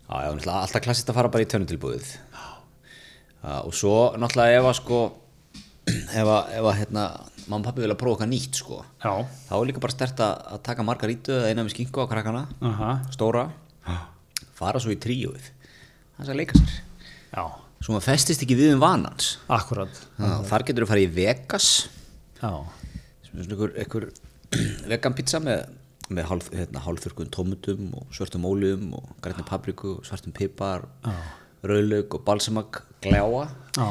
Já, já, náttúrulega alltaf klassist að fara bara í tönnutilbúðið. Já, og svo náttúrulega ef að sko, <clears throat> ef að, ef að hérna, mamma og pappi vilja prófa eitthvað nýtt sko, Já. þá er líka bara stert að, að taka margarítu eða eina með skinko á krakkana, Aha. stóra, fara svo í tríóið, það er að leika sér. Já, Svo maður festist ekki við um vanans. akkurat. Já, þar getur þú farið í Vegas, Já, sem er einhver, einhver <clears throat> vegan pizza með, með hálf, hérna, hálfþurkun tómutum og svörtum óljum og grænni papriku og svartum pipar, rauðlaug og balsamak gljáa. já.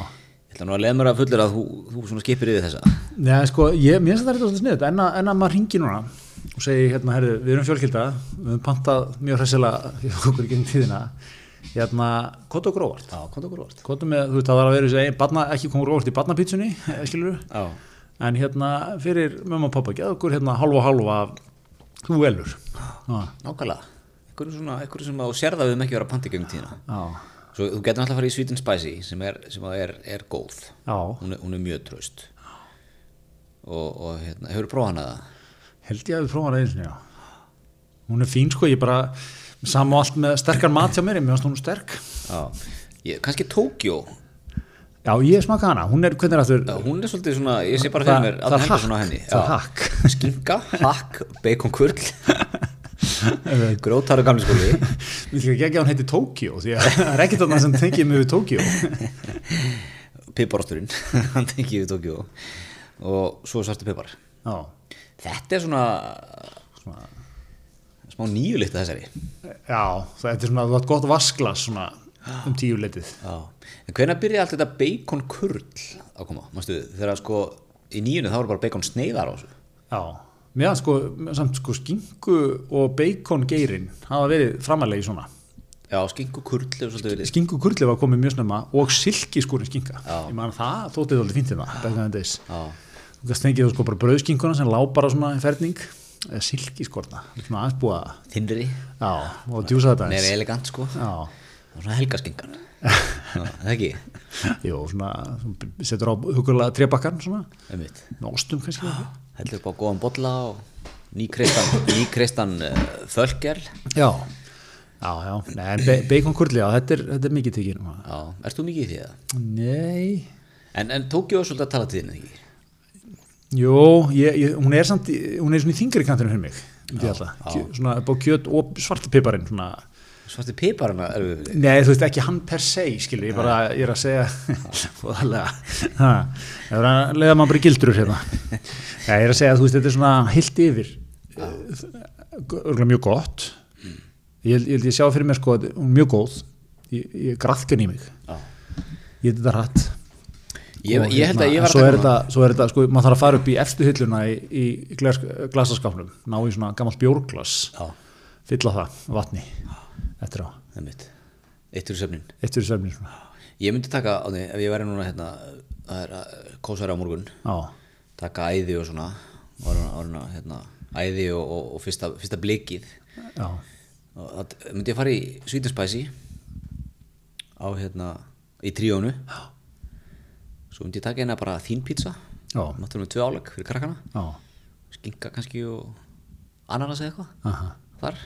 Ég ætla nú að leiða mér að fullir að þú, þú skipir yfir þessa. Nei, sko, ég, mér finnst þetta þetta sniðut, en, að- en að maður ringi núna og segi, hérna, herðu, við erum fjölkylda, við höfum pantað mjög hressilega fyrir okkur í tíðina, hérna, kottu okkur óvart. Já, kom það okkur vart. Kottu með, þú veit, það var að vera þessi, barna, ekki komur óvart í barnapítsunni, skilur Já. en hérna, fyrir mömmu og pappa, geða okkur hérna hálfa af þú velur. Já, Nákvæmlega. Einhverju svona, einhverju sem að þú sérða við þeim ekki vera göngum tíðina. já, Svo þú getur náttúrulega að fara í Sweet and Spicy sem er, sem er, er góð. Hún er, hún er mjög tröst. Og, og hérna, hefur prófað hana það? held ég að við prófum að reyna, já. Hún er fín, sko, ég bara, og allt með sterkar mat hjá mér, ég mér hún sterk. Já. Ég, kannski Tókjó. Já, ég smaka hana, hún er, hvernig er aftur? Já, hún er svolítið svona, ég sé bara fyrir mér er Helgason á hakk, henni. það er hakk. <laughs> Skinka, hakk, bacon kurl. <laughs> Grótar og gamli skóli. Við ætlum ekki að hún heiti Tókjó því að það er ekkert annað sem tengið mig við Tókjó <laughs> Piparosturinn, hann tengi við Tókjó. Og svo svartu pipar. Já, Þetta er svona, svona, smá nýjulikt að þessari. já það er svona, þú átt gott vasklas svona um tíu letið Já. En hvenær byrjaði allt þetta bacon kurl að koma? Mástu, þegar sko í nýjunni þá voru bara bacon sneiðar á þessu. Já, meðan sko, samt sko skingu og bacon geirinn hafa verið framalegi svona Já, skinku kurl hefur svolítið verið. Skingu kurli var komið mjög snemma og silki skúrin skinka Já. Ég man það þóttið alveg fínt hérna back in the days Já, Þú gæst fengið þú sko bara brauðskinkuna sem lá bara svona ferning eða silki skorna, svona aðeins búa þinnri, Já, og djúsa þetta meira elegant sko. Var svona helgaskinkan. <laughs> Já, það ekki, Jú, svona, setur á einmitt. með ostum kannski Heldur upp á góðan bolla og nýkreistan <laughs> uh, þölker. Já, já, já, Nei, bacon kurli, já, þetta er, þetta er mikið tekið ert þú mikið í því það? Nei, En, en Tókjó er svolítið að tala til þín, ekki? Jú, ég, ég, hún er samt, hún er svona í þingri kantinu fyrir mig, Kjö, svona á kjöt og svartapiparinn, svona, Svarti piparana er við nei, þú veist, ekki hann per se, skilur, ég bara, ég er að segja, ég <laughs> er að leiða maður bara í gildrur hérna, <laughs> já, ég er að segja, þú veist, þetta er svona heilt yfir, örgulega mjög gott, ég held ég, sjá fyrir mér sko, að hún er mjög góð, ég, ég grafkan í mig, Já. ég held þetta hratt, Ég, Og ég held að hérna, ég var er, taka þetta, svo er þetta, sko, maður þarf að fara upp í efstu hylluna í, í glas, glasaskapnum ná í svona gammalt bjórglas Já, fylla það vatni eftir á, það er mitt Eitt úr söfnin eitt fyrir svefni svona. Ég myndi taka á því, ef ég væri núna hérna Það er að kósara á morgun já, Taka æði og svona áruna, hérna, æði og, og, og fyrsta, fyrsta blikið já, og það myndi ég fara í Spicy á hérna í tríónu svo myndi ég taka hérna bara þín pizza. Náttúrulega með tvö áleg fyrir krakkana. Já, skinka kannski og ananas eða eitthvað aha, þar.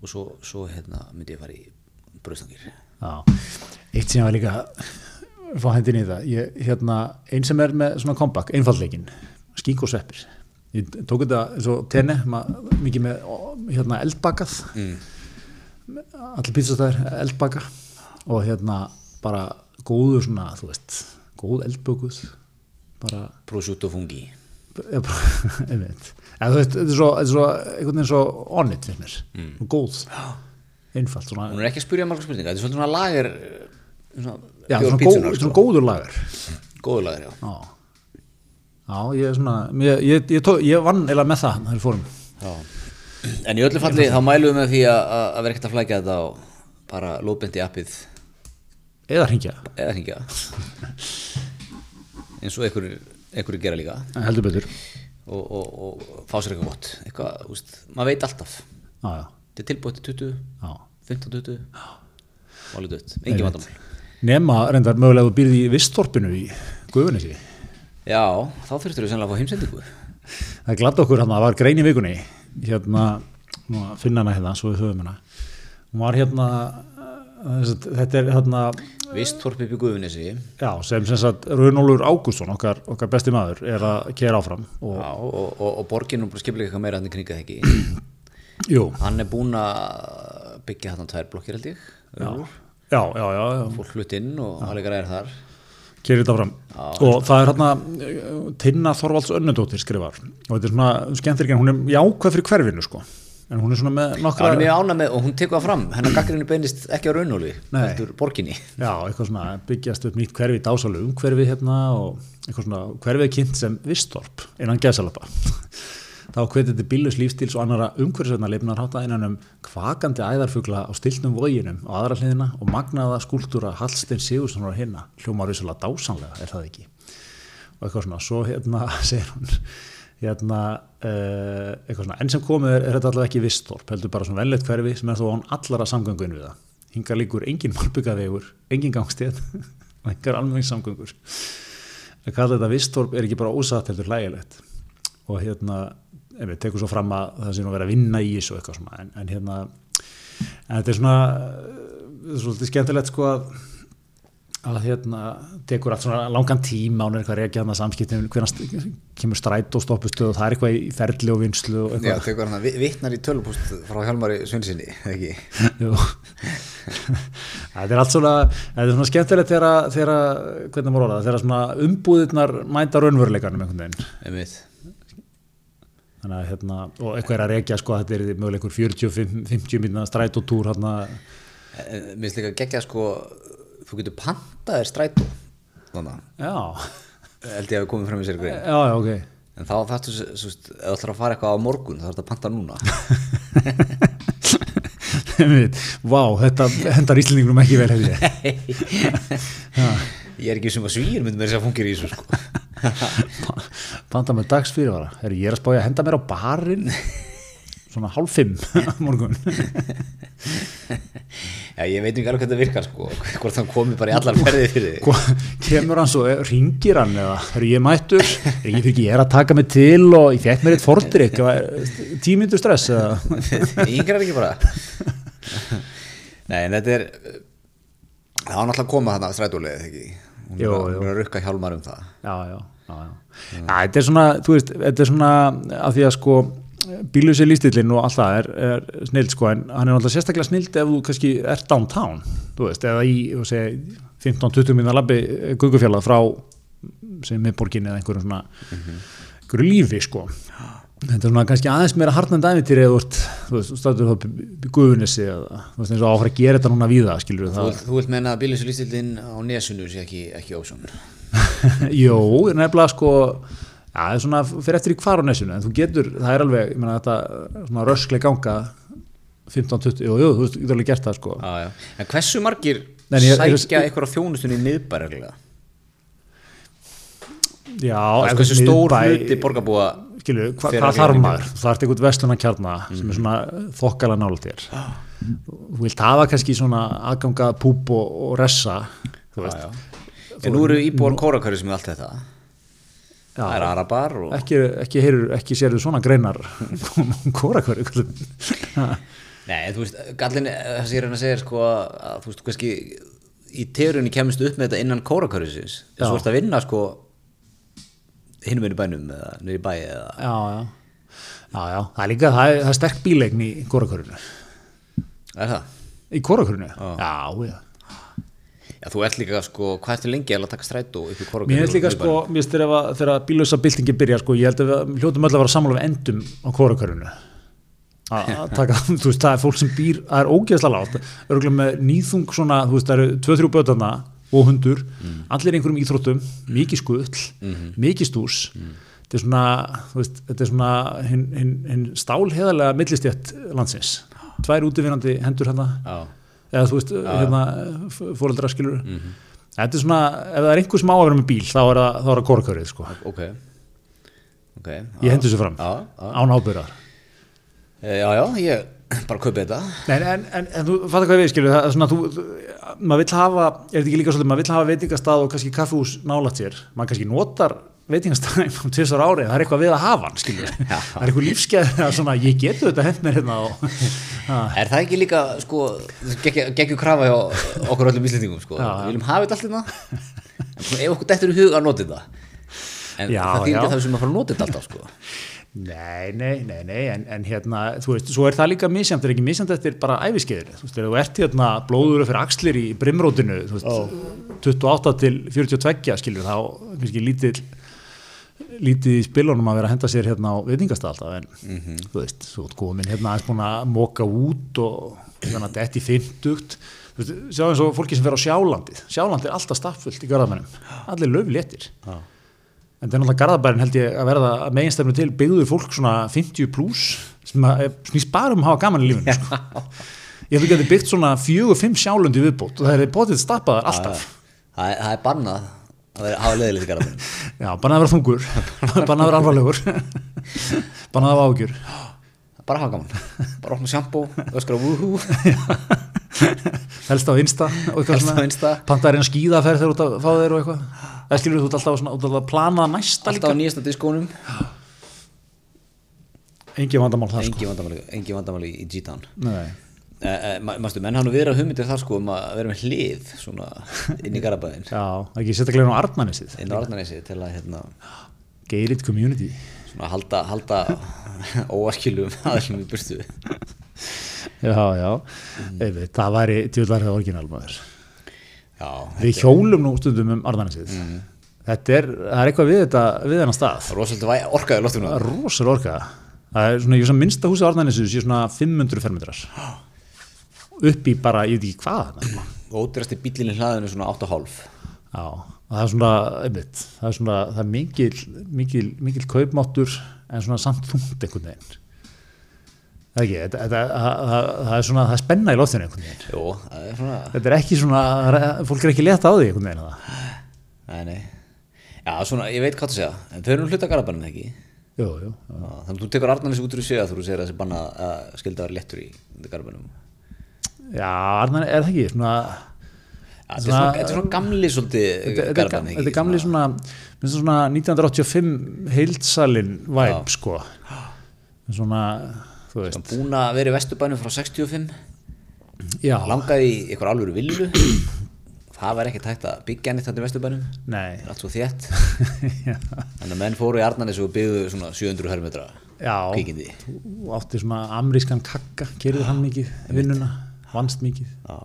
Og svo, svo hérna myndi ég fara í bröðstangir eitt sem ég var líka fá hendin í það, ég, hérna einn sem er með svona comeback, einfallleikin skink og sveppir. Ég tók þetta eins og tenni, maður mikið með hérna eldbakað mm. allir pizzastæðir eldbaka og hérna bara góður svona, þú veist góð eldbökuð bara, prosciutto fungi. Bara <laughs> einmitt, þetta er svo, svo svo onnit fyrir mér. Mm. góð, einfalt svona, hún er ekki að spyrja margar spurningar þetta er svona lager svona, já, svona, góð, svona góður lagar góðu lagar, já. Já, já ég er svona, ég, ég, ég, tók, ég vann eða með það, þegar fórum. Já. En í öllu falli þá mælum við með því að, að vera ekkert að flækja þetta og bara lóðbendi appið. Eða hringja, eða hringja <laughs> eins og einhverju gera líka. Heldur betur. og, og, og fá sér eitthvað gott. Eitthvað, úst, maður veit alltaf. Já, já, þetta er tilbúið til 20, já. 15, 20 og alveg dött, engin vandamál. Nema reyndar mögulega þú býrði í vistþorpinu í Guðunissi. já, þá þurftur við sennilega að fá heimsendingu. Það gladdi okkur hérna, það var grein í vikunni, hérna, að finna hana hérna, svo við höfum hana. Hún var hérna, þetta er hérna, Visttorp upp í Guðunissi já, já, sem sem sagt Runólfur Ágússon, okkar, okkar besti maður, er að kera áfram. Og, og, og, og borgin og skiplega eitthvað meira hann kringa það ekki. <clears throat> Hann er búinn að byggja hann tvær blokkir held ég já, já, já, já, já. fólk flutt inn og alveg er þar. Kerir þetta fram og það er hérna Tinna Þorvalds Önnudóttir skrifar. Og þetta er svona skemmtir ekki hún er jákvæð fyrir hverfinu sko en hún er svona með nokkra hann er mjög ána með og hún tekur það fram. Hennar gaggrinu beinist ekki á raunóli heldur borginni. Já, eitthvað svona byggjast upp nýtt hverfi dásalu umhverfi hérna og eitthvað svona hverfið kynnt sem vistorp innan gæsalapa <laughs> þá hvetið til bílus lífstíls og annara umhverfisveitna leifnar hátta innan um kvakandi æðarfugla á stiltum voginum á aðra hliðina og magnaða skúltúra Hallstein Sigurssonar hérna hljómar vissulega dásanlega, er það ekki? Og eitthvað svona, svo hérna <laughs> segir hún hérna uh, eitthvað svona, enn sem komið er, er þetta allavega ekki vistorp, heldur bara svona vennlegt hverfi sem er þó án allara samgöngu inn við það. Hingar líkur engin malbyggavegur engin gangstéð og <laughs> engar almenningssamgöngur. Að kalla þetta vistorp er ekki bara ósatt heldur hlægilegt. Og hérna ef við tekum svo fram að það sé nú verið að vinna í þessu eitthvað svona en, en hérna en þetta er svona er svolítið skemmtilegt sko að að hérna tekur allt svona langan tíma hún er eitthvað að rekja hann að samskiptum hvernig kemur stræt og stoppustuð og það er eitthvað í ferli og vinslu og Já, eitthvað tekur hann að vittnar í tölupúst frá Hjálmari Svinnsinni, ekki? <laughs> Jú. þetta er allt svona þetta er svona skemmtilegt þegar, hvernig maður orða það, þegar svona umbúðirnar mænda raunveruleikanum einhvern veginn einmitt þannig að hérna, og eitthvað er að rekja sko að þetta er mögulega einhver 40-50 minna strætótúr hérna, mér finnst líka geggja sko þú getur pantaðir strætó þannig já, held ég að við komum fram í sér grein. Já, já, ok. En þá þarftu, svo veist, ef þú ætlar að fara eitthvað á morgun þá þarftu að panta núna. Vá, þetta hendar Íslandingunum ekki vel hefði ég. er ekki sem að svíir myndi mér þess að fungir í þessu sko. <laughs> Panta með dags fyrirvara. Ég er að spája að henda mér á barinn svona hálf fimm morgun. já, ég veit ekki alveg hvað það virkar sko hvort hann komi bara í allar ferðið fyrir Hva- Kemur hann svo, ringir hann eða, heru, ég mættur, er ég ekki, ég er að taka mig til og ég fekk mér eitt fordrykk, tímyndu stress eða. <laughs> yngrar ekki bara nei, en þetta er Það var náttúrulega að koma þarna ekki? Er að- jú. hún er að rukka Hjálmar um það. já, já, já, já. já þetta er svona, þú veist, þetta er svona að því að sko bílusi lístillin og allt það er, er snild sko en hann er náttúrulega sérstaklega snild ef þú kannski ert downtown, þú veist, eða í þú segi, 15-20 minna labbi gungufjallað frá sem miðborginni eða einhverjum svona einhverju lífi sko. Þetta er svona kannski aðeins meira harnandi æfintýri eða þú veist, stættur þá í guðunissi eða, þú veist, eins og áfra að gera þetta núna víða, skilur þú, það? vilt- þú vilt menna að bílis lýstildin á nesunu sé ekki, ekki ósson <laughs> Jó, nefnilega sko já, það er svona fyrir eftir í hvar á nesinu en þú getur, það er alveg, ég meina þetta svona rösklega ganga 15-20, jú, jú, þú veist, þú getur alveg gert það sko. Já, já. en hversu margir Nei, ég- ég- sækja eitthvað á þjónustunni niðbærilega Já, Það er ef hversu stór hluti borgarbúa skilu, hva, hvað að þarf maður? Það ert einhvern vestlunarkjarna sem er svona þokkala nála þér. Þú vilt hafa kannski svona aðganga púp og, og ressa þú veist, já, já. en nú eru íbúar kórakari sem er allt þetta Já. það er arabar og ekki, ekki, ekki sérðu svona greinar <laughs> kórakvöru Nei, en þú veist, gallin það sem ég er að segja er sko að þú veist, kannski í teorinni kemist upp með þetta innan kórakörðisins en Já. svo ertu að vinna sko hinum einu bænum eða í bæi eða já, já. já, já, það er líka það er, það er sterk bílegn í kórakvörunu er það? í kórakvörunu, já, já Já, þú ert líka sko, hvað ertu lengi að taka strætó upp í kórakörðu? Mér finnst líka sko, mér þegar, að- þegar bílösa byltingi byrja sko, ég held að við hljótum öll að vera sammála við endum á <laughs> taka, þú veist, það er fólk sem býr það er ógeðslega látt, örgulega með nýþung svona, þú veist, það eru 2-3 bötana og hundur allir í einhverjum íþróttum, mikið skull mikið stús. Þetta er svona, þú veist, þetta er svona hinn hin, hin stálheðalega millistjætt landsins, tvær útivinnandi hendur hérna, Já, eða þú veist hérna, fóreldra skilur þetta er svona, ef það er einhver sem á að vera með bíl þá er það, það korkörið sko. ok. Ok ég hendur sér fram, án ábyrðar Eh, já, já, ég bara kaupi þetta. Nei, en, en, en þú fattar hvað við skilur það er svona, þú, maður vill hafa er þetta ekki líka svolítið, maður vill hafa veitingastað og kannski kaffús nálægt sér, maður kannski notar veitingastað um tvisar árið, það er eitthvað við að hafa hann, skilur, <laughs> það er eitthvað lífskeið að svona, ég getu þetta hent mér hérna og, <laughs> Er það ekki líka, sko, geggjum krafa hjá okkur öllum íslendingum, sko? Já. Við viljum hafa þetta allt hérna. En svona, ef okkur dettur í hug að nota þetta En Já, það já. að það sem að fara að nota þetta alltaf, sko. Nei, nei, nei, nei en, en hérna, þú veist, svo er það líka misjæmt, er ekki misjæmt eftir bara æfiskeiður þú veist, þegar þú ert hérna blóður fyrir axlir í brimrótinu, þú veist, 28 til 42, skilur, þá kannski lítill lítið í spilunum að vera að henda sér hérna á veitingastað alltaf en þú veist, svo komin hérna aðeins búin að moka út og þannig að þetta er fymtugt þú veist, sjá eins og fólki sem fer á sjálandið. Sjálandið er alltaf staffullt í garðamennum allir löfléttir Já. en er náttúrulega garðabærin held ég að verða að meginstefnu til. Byggður fólk svona 50 pluss sem að, eh, snýst bara um að hafa gaman í lífinu sko. ég held ekki að þið byggt svona fjögur, fimm sjálundi viðbót og það er potið stappaðar alltaf. Það er, það er bannað að hafa leðilegt í garðabænum <laughs> Já, bannað að vera þungur, <laughs> bannað að vera alvarlegur, <laughs> bannað að hafa ágjur. Bara hafa gaman Bara opna sjampó, öskra wúhú Helst á Insta og eitthvað Helst á Insta. Panta er einn skíðaferð þegar ert að fá þeir og eitthvað. Það skilur þú alltaf, svona, út að plana næsta Alltaf á nýjasta diskónum Engi vandamál það sko. Engi engi vandamáli í G-Town Nei. Eh, eh, Manstu, menn hann að hugmyndir þar sko um að vera með hlið svona <laughs> inn í garabæðin Já, ekki sérstaklega á Arnmannisið. inn á Arnarnesi til að hérna Geirit community. svona halda, halda <laughs> óaskilum aðeins í burtu Já, já. Mm. Það væri tjóðlega það orginalmaður. Já, Við hjólum nú stundum um Arnmannisið. Þetta er, það er eitthvað við þetta, við þennan stað. það rosalega orkaði loftuna Það er rosalega orka það er svona, ég sem minnsta húsi á Arnænisu sé svona 500 fermetrar <gasps> upp í bara, ég veit ekki hvað þarna. og ódýrasti bílinn í hlaðinu svona 8,5 já, það er svona einmitt, það er svona, það er mikil mikil, mikil kaupmáttur en svona samt þungt einhvern veginn það er ekki, þetta, það, það, það er svona, það er spenna í loftinu einhvern veginn Jó, það er svona þetta er ekki svona, það fólk er ekki létt á því einhvern veginn það. Nei, nei Já, svona, ég veit hvað það segja En þau eru nú hluta garabænum ekki jú, jú. Já, Þannig að þú tekur Arnarnesi út úr sig að þú segir að þessi banna að skilda að vera léttur í garabænum já, Arnæni er það ekki? Svona Þetta er svona, þetta er svona gamli svolítið þetta, þetta, er gamli svona, svona 1985 heildsalinn væp sko. Svona, Búin að vera í vesturbænum frá 65 já, Langaði í eitthvað alvöru villu. Það var ekkert hægt að byggja neitt þetta í vesturbænum. Nei. Allt svo þétt. <laughs> Þannig að menn fóru í Arnarnesi og byggðu svona 700 hermetra já. kvikindi. Þú átti svona amrískan kakka kerður hann mikið vinnuna vannst mikið. Já,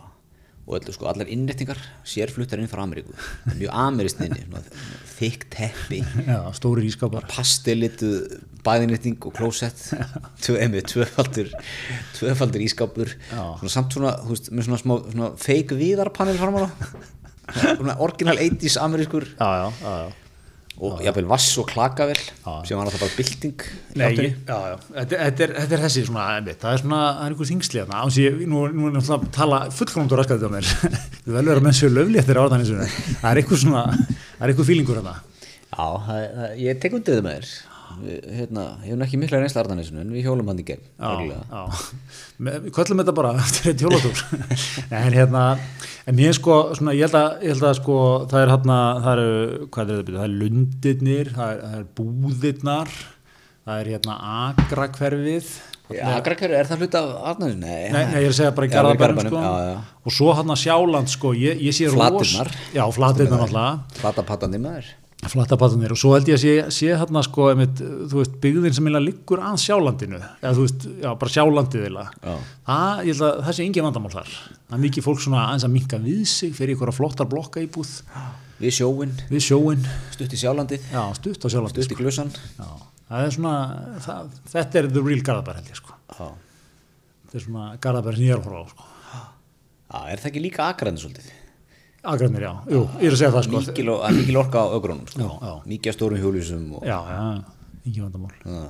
og öllu sko allar innrettingar sérfluttar inn frá Ameríku. Er mjög ameristinni, þykk teppi. Stóri ískápar pastellitu bæðinretting og klósett. Tvöfaldur ískápur Já. svona samt svona, þú veist, með svona smá svona fake viðarpanel fram á. Það <laughs> svona original 80s amerískur. Já, já, já og jafnvel vass og klakavel sem var alltaf bara bylting í Nei, já, já, þetta, þetta, er, þetta er þessi svona, einmitt, það er svona, það er einhver þingsli án ég, nú, nú er náttúrulega að tala fullkomndur raskat þetta <laughs> á mér, við velum vera með sér löfléttir á þannig svona, það er einhver svona, það er einhver fílingur þarna, Já, það, það, ég tek undir það með þér Við, hérna, ég hef nú ekki mikla reynsla Arnarnesinu en við hjólum hann í gegn köllum þetta bara <laughs> eftir eitt hjólatúr, <laughs> en hérna, en mér sko, svona, ég held að, ég held að sko, það er hérna, það eru, hvað er þetta, það er lundirnir, það er, það er búðirnar, það er hérna agrakverfið, Grækari, er það hluta af Arnarnesinu? Nei, Nei, nei, ég er að segja bara í Garðabænum, sko. og svo hann að Sjáland sko, ég, ég sé Flatirnar. Já, flatirnar náttúrulega Flatapatunir og svo held ég að sé, sé hann að sko, einmitt, þú veist, byggðin sem liggur að Sjálandinu, eða þú veist, já, bara Sjálandið. Já. Það, ég held að það sé engin vandamál þar. Það er mikið fólk svona aðeins að minka við sig fyrir ykkur flottar blokka íbúð Við sjóin, við sjóin, stutt í sjálandið já, stutt á Sjálandið. Stutt í glusan Já, það er svona, það, þetta er the real Garðabær held ég sko. Já, Þetta er svona Garðabær sem ég er að horfa á sko. Já, er það ekki líka akraðin svolítið? Agrænir, já, jú, ég er að segja það sko. Mikil, er mikil orka á ögrunum sko. Mikið stórum hjólísum og, já, já, ekki vandamál. Já.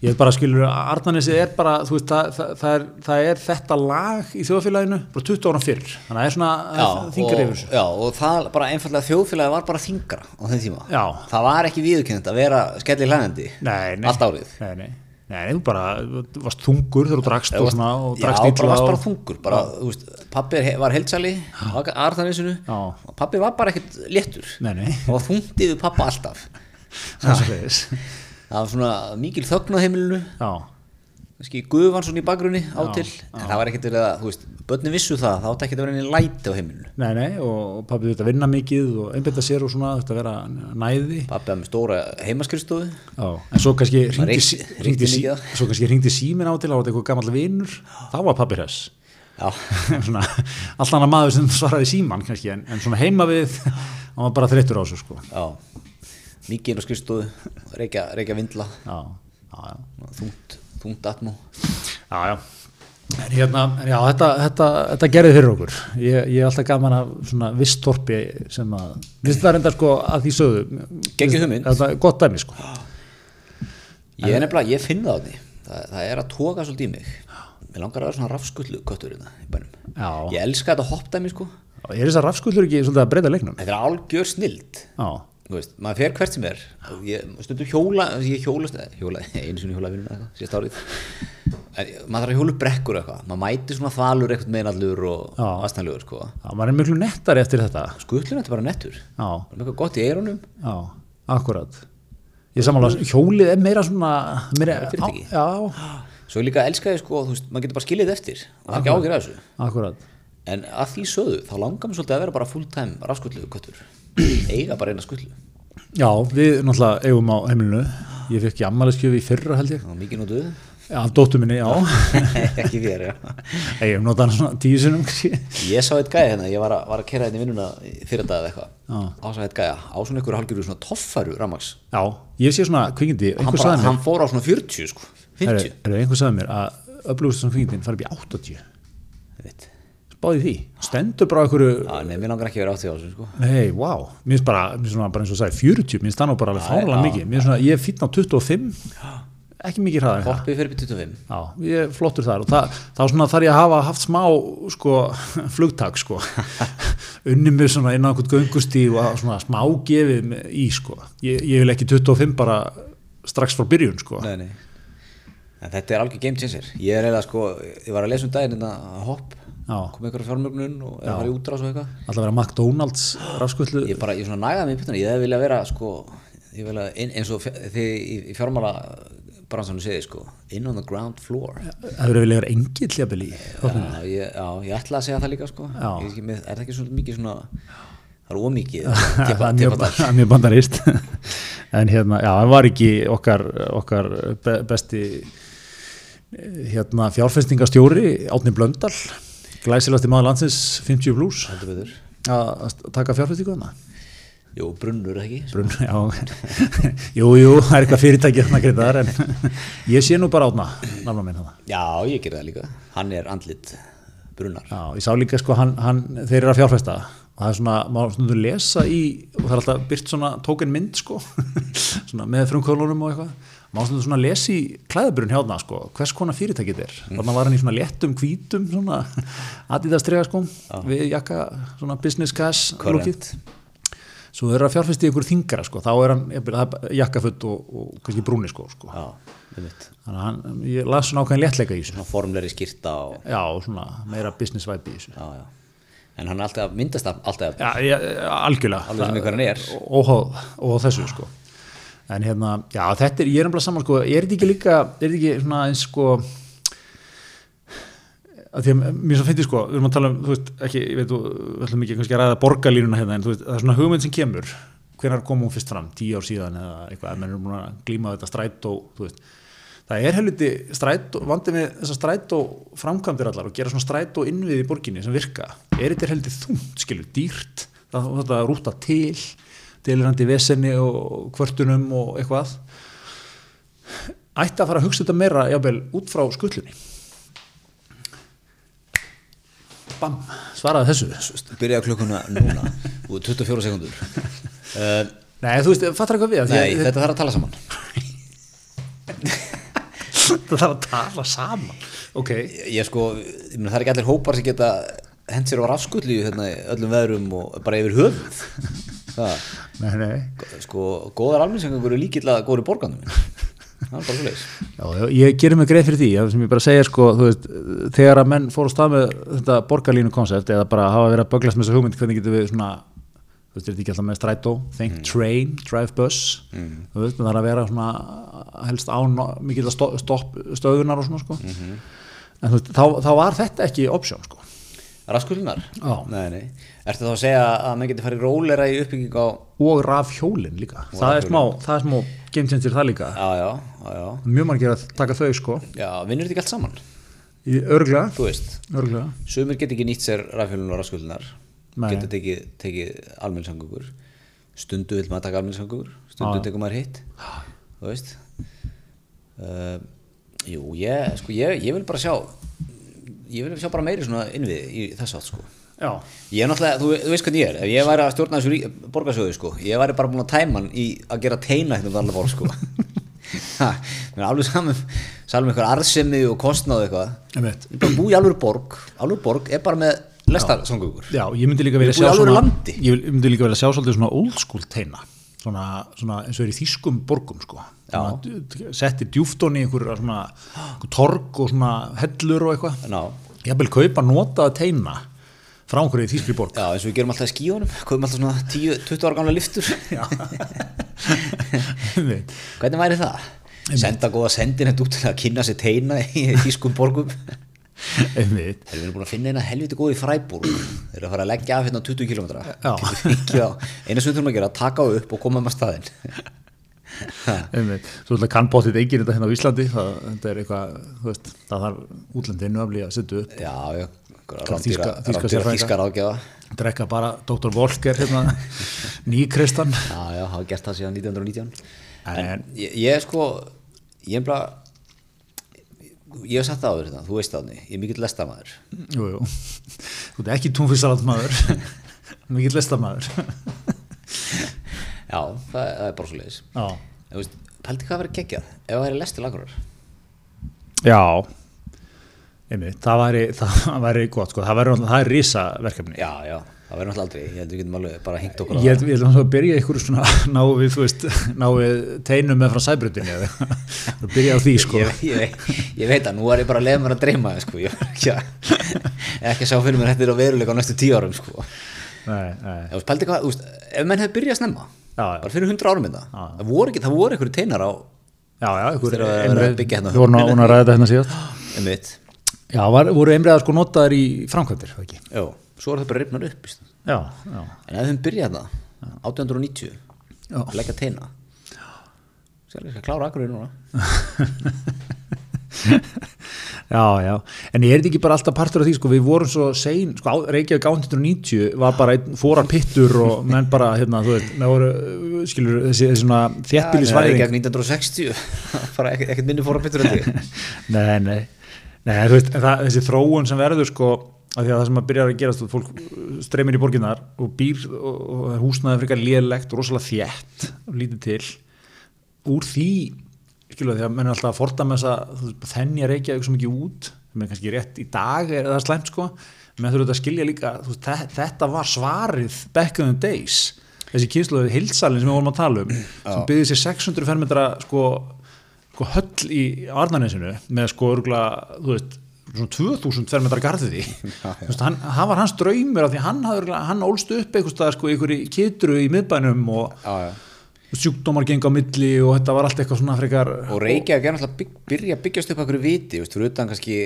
ég veit bara skilur Arnanesi er bara veist, það, það, það, er, það er þetta lag í þjóðfélaginu bara 20 ára fyrr. Þannig að það er svona þingar yfir þessu. já, og það bara einfallega þjóðfélagi var bara þingra á þeim tíma. Já. það var ekki viðurkennt að vera skelli hlæðandi nei, nei, allt árið. Nei, nei, nei, þú bara varst þungur þegar þú drakst og, svona, og já, drakst bara illa varst og- bara þungur bara, þú veist, pappi var heilsali Já. og pappi var bara ekkert léttur. Nei, nei. og var þungtið við pappa alltaf. <laughs> Það var svona mikil þögn á heimilinu. Já, kannski gufan svona í bakgrunni á Já, til en það var ekkert verið að, þú veist, börnin vissu það það átti ekkert að vera einu læti á heimilinu nei, nei og pabbi þetta vinna mikið og einbetta sér og svona þetta vera næði. Pappi var með stóra heimaskristofu en svo kannski ringdi, sí- svo kannski ringdi símin á til á eitthvað gammal vinur, þá var pabbi hress. <laughs> Svona, allt annað maður sem svaraði síman kannski, en, en svona heima við hann var bara þreyttur á þessu sko. Já. Mikið inn á skristofu, reykja, reykja vindla. Já, já, já, þungt, þungt atmú já, já. En hérna, já, þetta, þetta, þetta gerði fyrir okkur. Ég, ég er alltaf gaman af svona visstorpi sem að, viðst það reyndar sko að því sögðu Geggjuð hugmynd. þetta er gott dæmi sko. Ég er nefnilega, ég finn það á því. Það, það er að toga svolítið í mig. Mér langar að vera svona rafskullu köttur hérna í bænum. Já. ég elska þetta hoppdæmi sko. Og er þessar rafskullur ekki svolítið að breyta leiknum? Þetta er algjör snild. Já, Þú veist, maður fer hvert sem er. Ég stundum hjóla, ég hjólast hjóla, einu sinni hjóla vinnuna eitthvað, síðast árið. En maður þarf að hjóla brekkur eitthvað. Maður mæti svona þvalur eitthvað meðnallur og aðstæðanlegur sko. Já, maður er miklu nettari eftir þetta. Skullun þetta bara nettur. Já, það er eitthvað gott í eyrunum. Já, akkurat. Ég samanlega, hjólið er meira svona meira, á, Já, svo ég líka elska ég sko, þú veist, maður getur bara skilið eftir. Og það er ekki ágjör að þessu. Akkurat. En að því sögðu, þá langar mér svolítið að vera bara full time rafskullu köttur eiga bara eina skullu. Já, við náttúrulega eigum á heimilinu. Ég fekk jammaliðskjöf í fyrra held ég. Mikið notuð Já, dóttu minni, já. <laughs> Ekki þér, já. Ég hef notað hann svona tíu sinum. Ég sá eitt gæði hérna, ég var að, var að kera hérna í vinnuna fyrir dag eða eitthvað. Ásá eitt gæja, á svona ykkur halgjörðu svona toffaru rafmaks Já, ég sé svona kvikindi hann, bara, sagði mér hann fór á svona 40 sko. 50 er, er, Einhver sagði mér að upplugust svona kvikindin fari upp í 80 Ég veit. Spáði því, stendur bara einhverju Já, nei, mér langar ekki að vera átti á þessu sko. Nei, vá, mér finnst bara, bara eins og sagði 40, mér finnst það nú bara alveg fárlega mikið. Svona, ég er fýtn á 25 Ekki mikið hraðar Hoppið fyrir upp í 25 Já, ég er flottur þar og það, þá þarf ég að hafa haft smá sko, <laughs> flugtak sko. <laughs> Unni mig inn á einhvern göngustí og að smá gefið í sko. Ég, ég vil ekki 25 bara strax frá byrjun sko. Nei, nei. Þetta er algjör game changer. Ég eiginlega sko, ég var að lesa um daginn hérna hopp Já. kom einhverja fjármögnun og er að fara í útrás og eitthvað? Alltaf vera McDonalds rafskullu Ég bara, ég svona nægaði mig í pittuna, ég hefði viljað vera sko, ég vilja, ein, eins og þið í, fjármála bransannu segið sko, in on the ground floor. Það verður vilja vera engill jafnvel í já ég, ég ætla að segja það líka sko. Já. ég, er það ekki svona mikið svona það er ómikið <laughs> það er mjög- bandarist <laughs> en hérna, já, það var ekki okkar, okkar be, besti eh, hérna fjárfestingastjóri Átni Blöndal glæsilasti maður landsins 50 plus heldur betur. Að að taka fjárfestingu þarna jú, brunnur ekki? Brunn, já, <laughs> jú, jú, það er eitthvað fyrirtæki þarna greiðar en <laughs> ég sé nú bara átna nafna minn þarna. Já, ég ger það líka, hann er andlit brunnar. Já, ég sá líka sko, hann, hann, þeir eru að fjárfesta. Og það er svona, maður stundum lesa í og það er alltaf byrt svona tóken mynd sko, <laughs> svona með frumkvölunum og eitthvað, maður svona lesa í klæðaburinn hjá þarna sko, hvers konar fyrirtæki þetta er, þannig var hann í svona léttum hvítum svona Adidas trega sko við jakka, svona business cash lúkið, svo þeir eru að fjárfesta í einhver þingara sko, þá er hann það er jakkafutt og, og kannski brúni sko, sko. já, þannig að hann, ég las svona ákveðin léttleika í þessu. Svona formleri skýrta og já, svona meira business vibe í þessu. Já, já. En hann er alltaf, myndast af- alltaf Já, ég, algjörlega. Alveg sem hver hann er. Óháð þessu sko En hérna, já þetta er, ég er nefnilega saman sko, er þetta ekki líka, er þetta ekki svona eins sko að því að mér svo finnst sko, við erum að tala um, þú veist, ekki, ég veit, við ætlum ekki kannski að ræða borgarlínuna hérna, en þú veist, það er svona hugmynd sem kemur, hvenær kom hún fyrst fram, tíu ár síðan eða eitthvað, ef menn erum að glíma þetta stræt og, þú veist, það er helviti stræt og, vandið við þessa stræt og framkvæmdir allar og gera svona stræt og innvið í borginni sem virka, er þetta helviti þungt, skilur, dýrt, það er þetta að rúta til, delirandi vesenni og kvörtunum og eitthvað, ætti að fara að hugsa þetta meira, jábel, út frá skullunni bam, svaraði þessu byrjaði klukkuna núna og 24 sekundur uh, <laughs> Nei, þú veist, fattar eitthvað við Nei, að- þetta þarf að tala saman. <laughs> Þetta þarf að tala saman. Ok, Ég sko, ég meina, það er ekki allir hópar sem geta hent sér á rafskulli hérna, öllum veðrum og bara yfir höfuð. <laughs> Það, nei, nei. Sko, góðar almenninsengur eru líkilega góður í borgandum. Það er bara svo leis Já, ég gerir mig greið fyrir því, sem ég bara segja sko, veist, þegar að menn fóru á stað með þetta borgarlínu koncept eða bara hafa verið að böglast með þessa hugmynd, hvernig getum við svona þú veist, er þetta ekki alltaf með strætó? Think train, drive bus þú veist, það er að vera svona helst án mikið stopp, stöðunar og svona sko. En þú veist, þá, þá var þetta ekki option sko Rafskullinar? Já. Nei, nei. Ertu þá að segja að maður geti farið rólera í uppbygging á og raf hjólin líka, það er smá það er smá game changer það líka. Já, já, já, mjög margir að taka þau sko. Já, vinnur þetta ekki allt saman? í örglega, Þú veist, örglega sumir get ekki nýtt sér rafhjólun og rafskullinar Nei. Geta tekið, tekið almenningssangugur Stundu vil maður taka almenningssangugur Stundu Já. tekur maður hitt. Þú veist. Uh, Jú, ég, sko, ég, ég vil bara sjá Ég vil sjá bara meiri svona innvið í þess átt sko. Já, Ég er náttúrulega, þú, þú veist hvernig ég er, ef ég væri að stjórna þessu borgarsjóði sko, ég væri bara búin að tæma hann í að gera teina hérna um allar borg sko. <laughs> Mér er alveg saman, saman eitthvað arðsemi og kostnað og eitthvað. ég bara að búa í alveg borg, alveg borg er bara með lestarsangugur. Já, ég myndi líka erum búin sjá svona old school teina svona, svona eins og er í þýskum borgum sko setti djúftón í einhverja svona einhver torg og svona hellur og eitthvað ég vil kaupa notaða teina frá einhverju í þýskri borg já, eins og við gerum alltaf í skíunum, komum alltaf svona 10-20 ára gamla liftur. Já. <laughs> Hvernig væri það? Senda góða sendin hérna út til að kynna sér teina í þýskum borgum. <laughs> Veit. Þeir eru búin að finna eina helviti góð í Fræbúr Þeir eru að fara að leggja af hérna 20 km. <laughs> Eina sem við þurfum að gera, taka upp og koma með staðinn <laughs> Ég veit. Svo ætla kann bóttið enginn þetta hérna á Íslandi það, þetta er eitthvað, þú veist, það þarf útlendinu að að setja upp Já, já sérfræðinga. þískar ágjafa drekka bara Dr. Volker hérna, nýkristan Já, já, hafa gert það síðan 1919 En, En- ég, ég sko Ég er bara Ég hef sagt það áður þetta, þú veist það Ég er mikill lestamæður Jú, jú. Þú ert ekki túnfisalatmaður, <laughs> mikill listamaður. Já, það, er bara svo leiðis pældi hvað að vera geggjað Ef það væri lestil akkurar Já. Einmitt, það væri, það væri gott, sko. það væri, það er risa verkefni. Já, já, það verður náttúrulega aldrei Ég held við getum alveg bara hengt okkur á Ég held, ég held að byrja ykkur svona, <laughs> ná við, þú veist, ná við teinum með frá sæbrutinu eða eitthvað. Byrja á því, sko. ég, ég, ég veit að nú er ég bara að leiða mér að dreyma sko. ég er ekki að, að sjá fyrir mér þetta er á veruleika á næstu tíu árum sko. Nei, nei. Þú spældi hvað, þú veist, ef menn hefði byrjað snemma Já, já. bara fyrir hundra árum þetta það voru, ekki, það voru einhverju teinar á Já, já, ykkur, Er svo er það bara rifnar upp. Já, já. en ef þeim byrjað það 1890 Já. að leggja teina sér er ekki að klára akkurir núna <laughs> Já, já, en er þetta ekki bara alltaf partur af því, sko, við vorum svo sein, sko, á- Reykjavík 1890 var bara fórar pittur og menn bara, hérna, þú veit, voru, uh, skilur, þessi, þessi svona er þéttbílisvæðing. ekki 1960 bara ekkert minni fóra betur en því <laughs> Nei, nei, nei, þú veist, það, þessi þróun sem verður, sko, að því að það sem að byrja að gerast, fólk streymir í borginnar og býr og, og það er húsnaði frekar lélegt og rosalega þétt og lítið til, úr því, skilur því að menn er alltaf að fordama þess að þennja reykja eitthvað mikið út sem er kannski rétt í dag er það slæmt sko. Menn þurfa þetta að skilja líka veist, þe- þetta var svarið back in the days. Þessi kynsluði hilsalinn sem við vorum að tala um sem byggði sér 600 fermetra sko, sko höll í Arnanesinu með sko örgla þú veist svona 2000 fermetra garðiði <laughs> Þú veist, hann, hann var hans draumur af því hann, hann ólst upp eitthvað sko í kitru í miðbænum og já, já. sjúkdómar geng á milli og þetta var allt eitthvað svona frekar og Reykjavík er náttúrulega bygg, byrja að byggjast upp einhverju viti, veist, fyrir utan kannski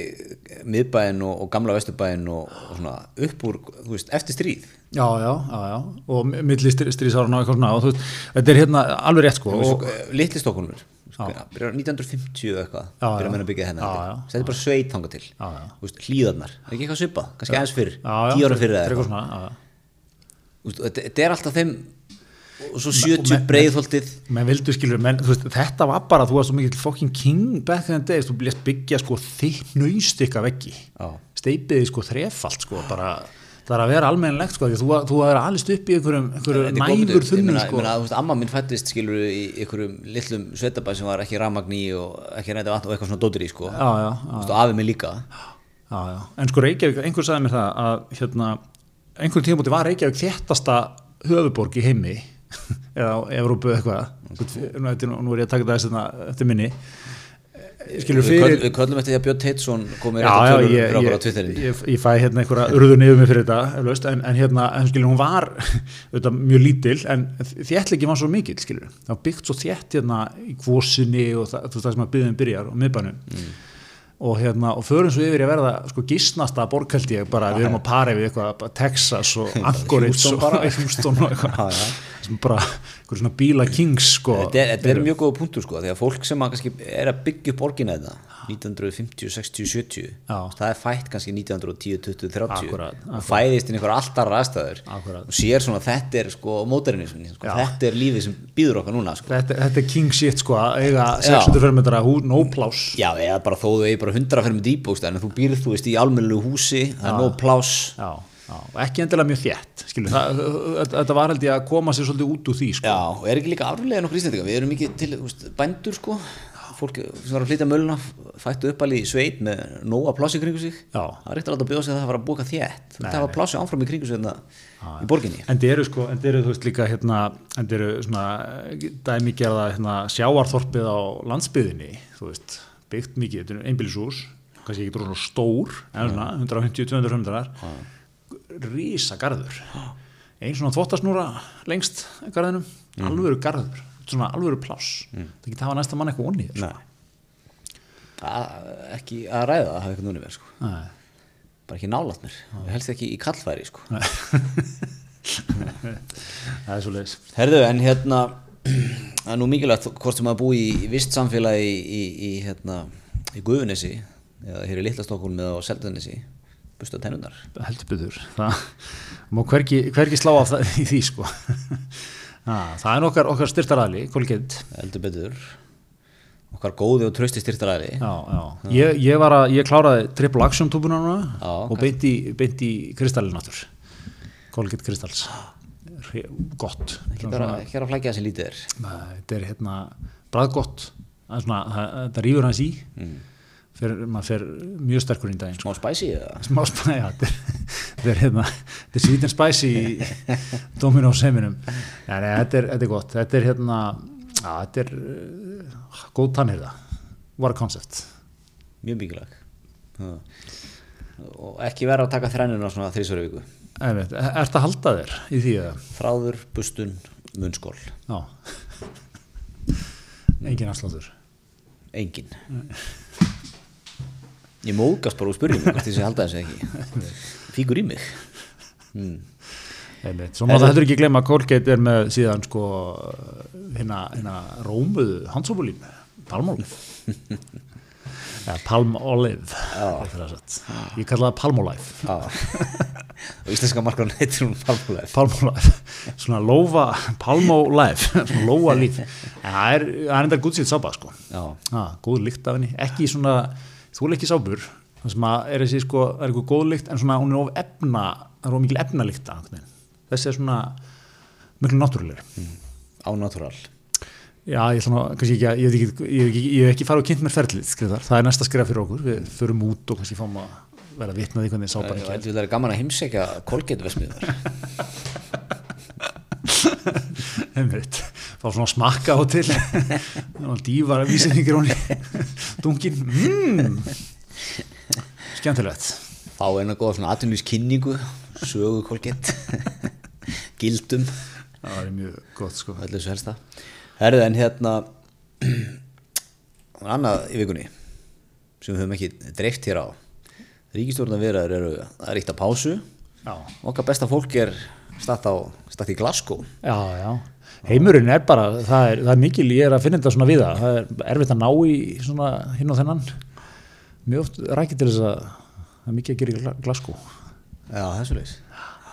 miðbæinn og, og gamla vesturbæinn og, og svona upp úr, þú veist, eftir stríð. Já, já, já, já, og milli stríðsárun og eitthvað svona, og þú veist, þetta er hérna alveg rétt sko, og, stokkunur byrjar 1950 eða eitthvað byrjar menn að byggja þennan þetta er bara sveit þangað til. Þú veist, hlíðarnar, er ekki eitthvað svipað? Kannski aðeins fyrr, tíu ára fyrr þetta er alltaf þeim og svo 70 breiðholtið. menn vildu skilur, menn, veist, þetta var bara þú varst svo mikill fucking king back in the days, þú lést byggja sko þitt nöystikka veggi. Steipiði sko þrefalt sko bara það er að vera almennilegt sko þú, þú er alist upp í einhverjum, einhverjum er næfur meina- sko. amma mín fættist skilur í einhverjum litlum svetabæ sem var ekki ramagn í og ekki reynda vatn og eitthvað svona dótur í sko. Og afi mig líka. Já, já. en sko Reykjavík, einhver sagði mér það að hérna, einhvern tímabúti var Reykjavík þéttasta höfuborg í heimi <laughs> eða á Evrópu eitthvað. Nú, þetta er nú- nú er ég að taka það hérna eftir minni skilur fyrir Við köllum eftir því að Björn Teitsson komið rétt já, tölur okkur á ég, Twitterin. ég, ég fæ hérna einhverja urðun yfir mig fyrir þetta eflaust, en, en hérna, en skilur, hún var <laughs> auðvitað, mjög lítil, en þéttleiki var svo mikill, skilur, það var byggt svo þétt hérna í kvosinni og það, þú veist það sem að byggðum byrjar og miðbænum. Og hérna, og förum svo yfir að verða sko gísnasta borghaldi bara, við erum að pari við eitthvað, Texas og <laughs> Anchorage og. <laughs> Houston og eitthvað sem bara, eitthvað svona bíla kings sko, Þetta er, þetta er mjög góða punktur sko því að fólk sem að er að byggja upp borgina þetta 1950, 60, 70 Já. það er fætt kannski 1910, 20, 30 Akkurat, og fæðist inn einhver alltaf ræðstæður Akkurat. og sér svona þetta er sko modernismin, sko. Þetta er lífið sem býður okkar núna sko. þetta, þetta er king shit sko, eiga Já. 600 fermetra hú, no pláss Já, eða bara þó þú eigi bara 100 fyrir með dýbókst en þú býrð þú veist í almennu húsi það er nóg pláss Já, já, og ekki endilega mjög það, þetta- var held ég að koma sér svolítið út úr því sko. Já, og er ekki líka afrúlega nokkur íslendinga við erum ekki til veist, bændur sko. Fólk sem var að flytja möluna fættu uppalí í sveit með nóga plássi kringu sig. Já. það er ekkert að bjóða sig að það var að búka þétt. Það var plássi áfram í kringu sig hérna í borginni. en þeir eru sko, en þeir eru þú veist líka hérna, en þeir eru svona dæmigerða hérna, sjáarþorpið á landsbyðinni, þú veist byggt mikið, þetta einbýlishús kannski ekki rísa garður einn svona þvottasnúra lengst garðinum, alvöru garður svona alvöru pláss, það geta hafa næsta mann eitthvað onni að, ekki að ræða það hafa eitthvað núni verið sko. Bara ekki nálat mér, helst ekki í kallfæri sko. <laughs> það er svo leiðis herðu en hérna <clears throat> það er nú mikilvægt hvort sem að búi í, vist samfélagi í, í, í, hérna, í Guðunesi eða hér í Littastokkulum eða á Seldanesi busta tennunar heldur byggður það má hvergi, hvergi slá af það í því sko. <laughs> Ah, það er okkar, okkar styrtaræli Colgate. Heldur betur. Okkar góði og trösti styrtaræði já, já. Ég, ég ég kláraði triple action túbuna núna og beint í, kristallin aftur. Colgate Crystals gott. Ekki að flækja þessi lítið er. Þetta er hérna bræðgott það það- rýfur hans í. Mm. Fer, maður fer mjög sterkur í daginn. Smá spæsi eða? Smá spæði <laughs> ja, þetta er- hérna þetta er and spicy í <laughs> Dominos heiminum. Ja, nei, þetta, er, þetta er gott. Þetta er hérna ja, þetta er uh, góð tannhyrða. What a concept. Mjög Já. og ekki vera að taka þrennuna svona þrísvöru viku. Einmitt, er þetta að halda þér í því að þráður, bustun, munnskól já. <laughs> Engin afsláttur engin ég móðgast bara og spurði mig hvort sé halda þessu ekki. Fíkur í mig. Mm. Svo maður þetta ekki glemma að Colgate er með síðan sko hérna, hérna rómuðu handsópulín palmolive. <laughs> Ja, palmolive ég kalla það palmolive. Og íslenska markaðan heitir hún Palmolive. Palmolive, svona lófa palmolive, <laughs> svona lóa líf. Það er, er enda gútsýtt sápa sko. Já. góð lykt af henni, ekki svona þú er ekki sápur, það sem að er þessi sko, það er eitthvað góð lykt en svona hún er of efna, það er of mikil efna lykt þessi er svona miklu náttúrulegri. Á natural Já, ég kannski ekki, ég ég ég hef ekki farið og kynnt mér ferlið, skriðar, það er næsta skrifa fyrir okkur, við förum út og kannski fáum að vera vitnaði hvernig Það ekki. er það gaman að heimsækja Colgate vesmiðar <laughs> Einmitt, fá svona smakka á til, dývar vísendingir honni, dungin, mmm, skemmtilegt. fá eina góða svona atvinnlýskynningu sögu Colgate gildum. Það er mjög gott, sko. Herðu en hérna <clears throat> annað í vikunni sem við höfum ekki dreift hér á. Ríkistjórnar viðræður eru það er eitt að pásu. Já, okkar besta fólk er statt, á, statt í Glasgow. Já, já. Heimurinn er bara, það er, það er mikil, ég er að finna þetta svona við það, er erfitt að ná í svona hinn og þennan, mjög oft rækir til þess að það er mikið að gera í Gla- Glasgow. Já, þessu leys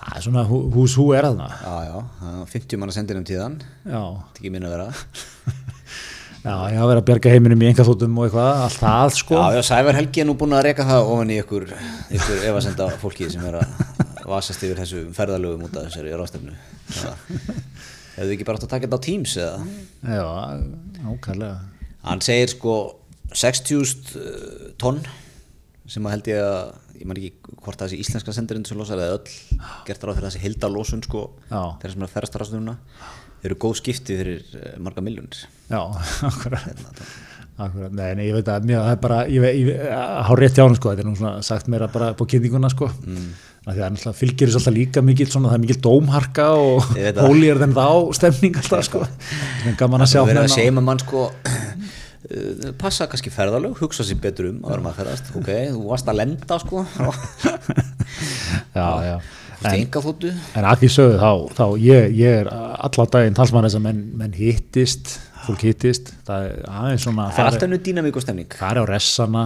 Það er svona hú- hús hú er þarna. Já, já, það er 50 manna sendir um tíðan Já, þetta er ekki minna að vera <laughs> Já, ég hafa verið að bjarga heiminum í engaþótum og eitthvað, allt það sko. Já, já, Sævar Helgi er nú búin að reyka það ofan í ykkur, ykkur efasenda fólki sem er að vasast yfir þessu ferðalögum út af þessari rástefnu. <laughs> Hefðu þið ekki bara átt að taka þetta á Teams eða? Já, ákvæmlega. Hann segir sko 60.000 tonn sem að held ég að, ég man ekki hvort það þessi íslenska sendirinn sem losar eða öll gert ráð fyrir þessi hildalósun sko Já. þeirra sem er að ferast rástefnuna eru góð skipti fyrir eh, marga miljónir. Já, <laughs> akkurat. Akkurat, nei, nei, ég veit að mjög, það er bara, ég veit, ég hár rétt hjá hann sko, þetta er nú svona sagt meira bara på kynningunna sko, mm. að því að náttúrulega fylgir þess alltaf líka mikil svona, það er mikil dómharka og það. hólýjar þenn þá stemning alltaf sko, það er gaman að sjá Það verður að menn á- segja með mann sko uh, passa kannski ferðalög, hugsa sér betur um að vera maður að ferðast, ok, þú varst að lenda sko. <laughs> Já, já, þóttu en að því sögðu þá, þá ég, ég er alla daginn talsmann þess að menn, menn hittist, fólk hittist, það er aðeins svona, það er alltaf nú dýnamík og stemning. fari á ressana.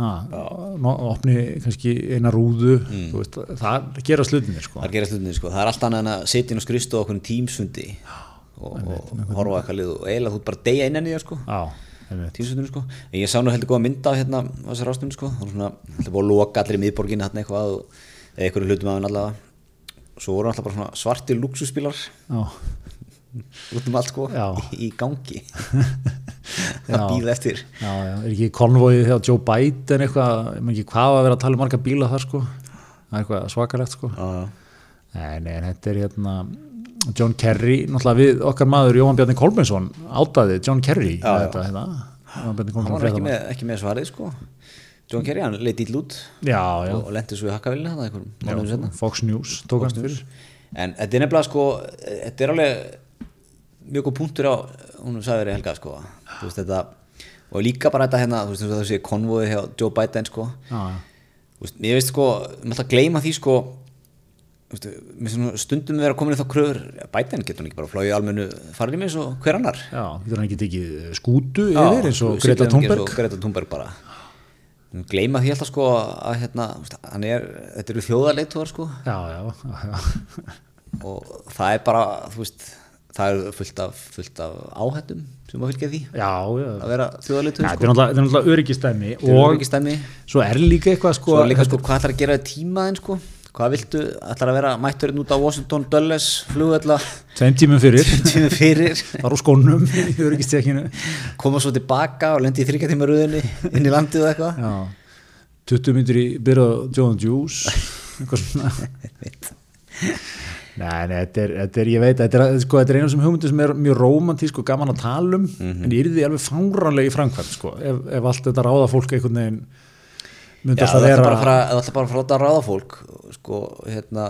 Opni kannski eina rúðu Mm. veist, það gera slutinni sko. það gerast hlutinni sko, það er alltaf annað að setja inn og skristu á okkur tímsfundi og, og horfa á eitthvað lið og eiginlega þú bara deyja innan í það sko. Tímsfundinu sko, en ég sá nú heldur góða mynda á hérna á þessar ástunni sko, það var svona heldur búið að loka allir í miðborginni hérna eitthvað og, eða einhverju hlutum af henn allavega. Svo voru alltaf bara svona svartir luxuspílar Já, út um allt sko Já. í, gangi. <laughs> Já. að býða eftir. Já, já, er ekki konvóið þegar Joe Biden eitthvað, ég maður ekki hvað að vera að tala um marga bíla þar sko, það er eitthvað svakalegt sko. nei, en þetta er hérna John Kerry, náttúrulega við okkar maður Jóhann Bjarni Kolbensson áttaði John Kerry þetta, hérna, Jóhann Bjarni hann var ekki með, ekki með svarið sko. John Kerry, hann leitt ítl út og, lendi svo í það setna Fox News tók hann fyrir. En þetta er nefnilega sko þetta er alveg mjög góð punktur á hún sagði verið helga sko. Veist þetta og líka bara þetta hérna þú veist eins og þessi konvóði hjá Joe Biden sko. Já, já, Þú veist, ég veist sko, maður ætla að gleyma því sko veist, stundum vera komin í þá kröfur, ja, Biden getur hann ekki bara flóið almennu farið með svo hver annar. Já, getur hann ekki tekið skútu yfir eins og Greta eins Thunberg? Og Greta Thunberg bara. Gleyma því alltaf sko að hérna, er, þetta eru þjóðarleituar sko. Já, já, já, <laughs> já. og það er bara, þú veist það er fullt af, fullt af áhættum sem að fylgja því Já, já. að vera Ja, þjóðarleitur þetta sko. þetta er náttúrulega öryggistæmi og stemmi svo er líka eitthvað sko, líka sko, hvað ætlar að gera í tímaðin sko? Hvað viltu, ætlar að vera mætturinn út á Washington Dulles flugvella tveim tímum fyrir. Tímum fyrir. Þar á skónum í öryggistekinu. Koma svo tilbaka og lendi í þryggja tíma röðinni inn í landið og eitthvað. Já, 20 myndir í byrja John Juice. <laughs> Eitthvað svona Nei, nei, þetta er, þetta er, ég veit, þetta er, sko, þetta er einu sem hugmyndu sem er mjög rómantísk og gaman að tala um, en ég er því alveg fáranlega í framkvæmt, sko, ef, ef allt þetta ráða fólk einhvern veginn Já, myndast það að vera fara, það ætlar bara að fara að ráða fólk sko, hérna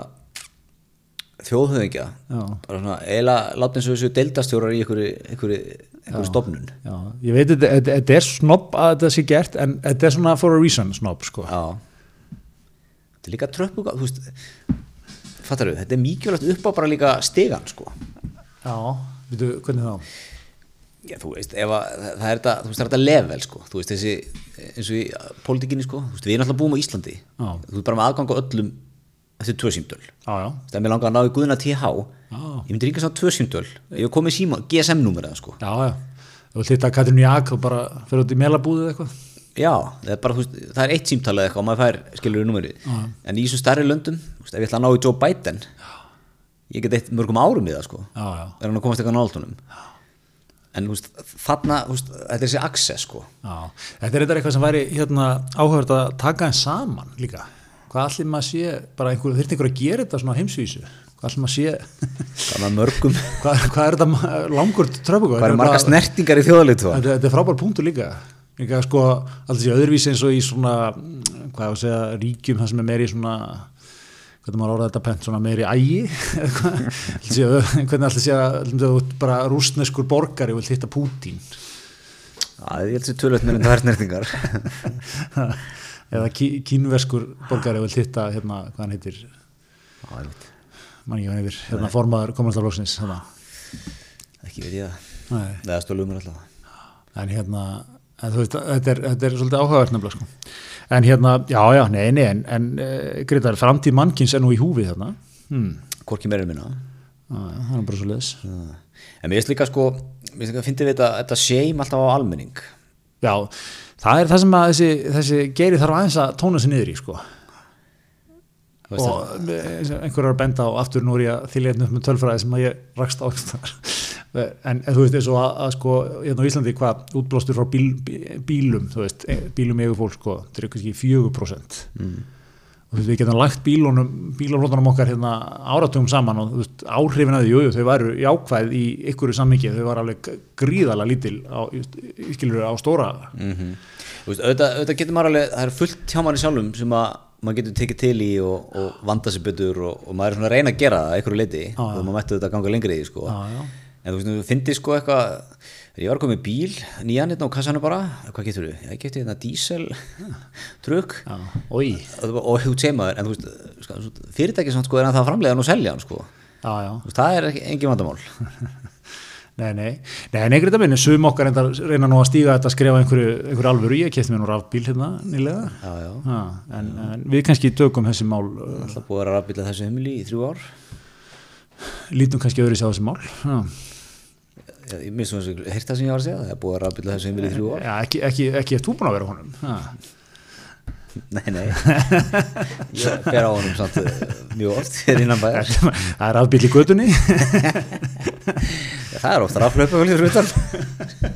þjóðhöfingja Já. bara svona, eiginlega láta eins og þessu deildastjórar í einhverju, einhverju, einhverju stofnun. Já, ég veit, þetta, þetta, er snobb að þetta sé gert, en þetta er svona for a reason snobb, sko. Já. Þetta er líka tröppu þú veist, fattar þetta er mikilvægt upp á bara líka stegan sko Já, veitu, hvernig þá? Já, þú veist, að, það er þetta, þú veist, það er þetta level, sko, þú veist, þessi, eins og í pólitíkinni, sko, þú veist, við erum alltaf búum á Íslandi, Já. þú veist, bara með aðgang á öllum eftir tvö símdöl, Já, já, það er mér langar að ná í guðuna TH, Já. ég myndi ríka sá tvö símdöl, ég hef komið síma, GSM-númerið, sko, já, já. Þú vilt hitta Katrin Jak og bara fyrir út í melabúðið eitthvað? Já, það er bara, veist, það er eitt símtalið eitthvað og maður fær, skilur við númerið, en í þessum stærri löndum, veist, ef ég ætla að ná í Joe Biden, ég get eitt mörgum árum í það, sko, Já, já. er hann að komast eitthvað náltunum, en, veist, þarna, þetta er þessi access, sko, Já, þetta er eitthvað sem væri hérna, áhugavert að taka þeim saman líka. Hvað allir maður sé, bara einhver, þurfti einhver að gera þetta svona á heimsvísu? Hvað allir maður sé, mörgum, <laughs> hvað, hvað er þetta langur tröfbúk? hvað er marga snertingar í þjóðalitu, Þetta, er frábær punktur líka. Líka sko, alltaf sé öðruvísi eins og í svona, hvað ég að segja, ríkjum það sem er meiri svona, hvernig maður orðað þetta pent, svona meiri ægi, <laughs> eða hvernig alltaf sé að bara rúsneskur borgari og vilt hitta Pútín. Já, ég held tölvöld með það er snertingar <laughs> eða kí, kínverskur borgari vil hitta hérna, hvað hann heitir? Ég mann hvað hann heitir, hérna formaður kommunistarflóksins hérna. ekki veit ég það. Nei, Neða stólum mér alltaf en hérna en, þú veist, þetta, er, þetta er svolítið áhugavert nefnilega sko. en hérna, já já, nei, nei en, en uh, Gretar, framtíð mannkins er nú í húfi þarna hmm. Hvorki meira minna það er bara svo leiðis en mér finnst líka sko mér finnst líka að fyndi við þetta, þetta shame alltaf á almenning Já, það er það sem að þessi, þessi geiri þarf aðeins að tóna sér niður í sko og eins og einhver er að benda á aftur nú ég að einn upp með tölfræði sem að ég rakst á. En, en þú veist eins og að, að sko hérna á Íslandi hvað útblástur frá bíl, bí- bílum þú veist, e- bílum eigu fólk sko þetta er kannski 4% mm. og þú veist við getum lagt bílunum bílaflótunum okkar hérna áratugum saman og þú veist áhrifin að því, jú, jú, þau væru jákvæð í ykkur sammikið, þau var alveg gríðalega lítil á, skilur á stóra mm Þú veist, auðvitað, auðvitað getur maður alveg, það er fullt hjá manni sjálfum sem að maður getur tekið til í og, og vanda sér betur og, og maður er svona að reyna að gera það að einhverju leiti og maður mættu þetta að ganga lengri í sko. Já, já. En þú veist, þú fyndi sko eitthvað ég var með bíl, nýjan hérna á kassanum bara hvað getur þú? Ég geti hérna dísel oi, og, og þú segir maður, en þú veist sko, fyrirtæki samt sko er að það framlega hann og selja hann sko. Já, já. Veist, það er engin vandamál. <laughs> Nei, nei, nei, nei, greita minni, sum okkar reyna nú að stíga þetta að skrifa einhverju, einhverju alvöru, ég kefti mér nú rafbíl hérna nýlega, já, já, ha, en, en við kannski tökum þessi mál, uh, alltaf búið að vera að rafbíla þessu heimili í þrjú ár? Lítum kannski öðru sér á þessi mál, já, ég, ég minnst svona þessu, heyrst það sem ég var að segja það er búið að rafbíla þessu heimili í þrjú ár. Já ekki, ekki, ekki ef þú búin að vera honum, ha, <laughs> nei, nei. Ég fer á honum samt eh, mjög oft hér innan bæjar. Það er rafbíl í gödunni, það er ofta raflöpa vel fyrir utan.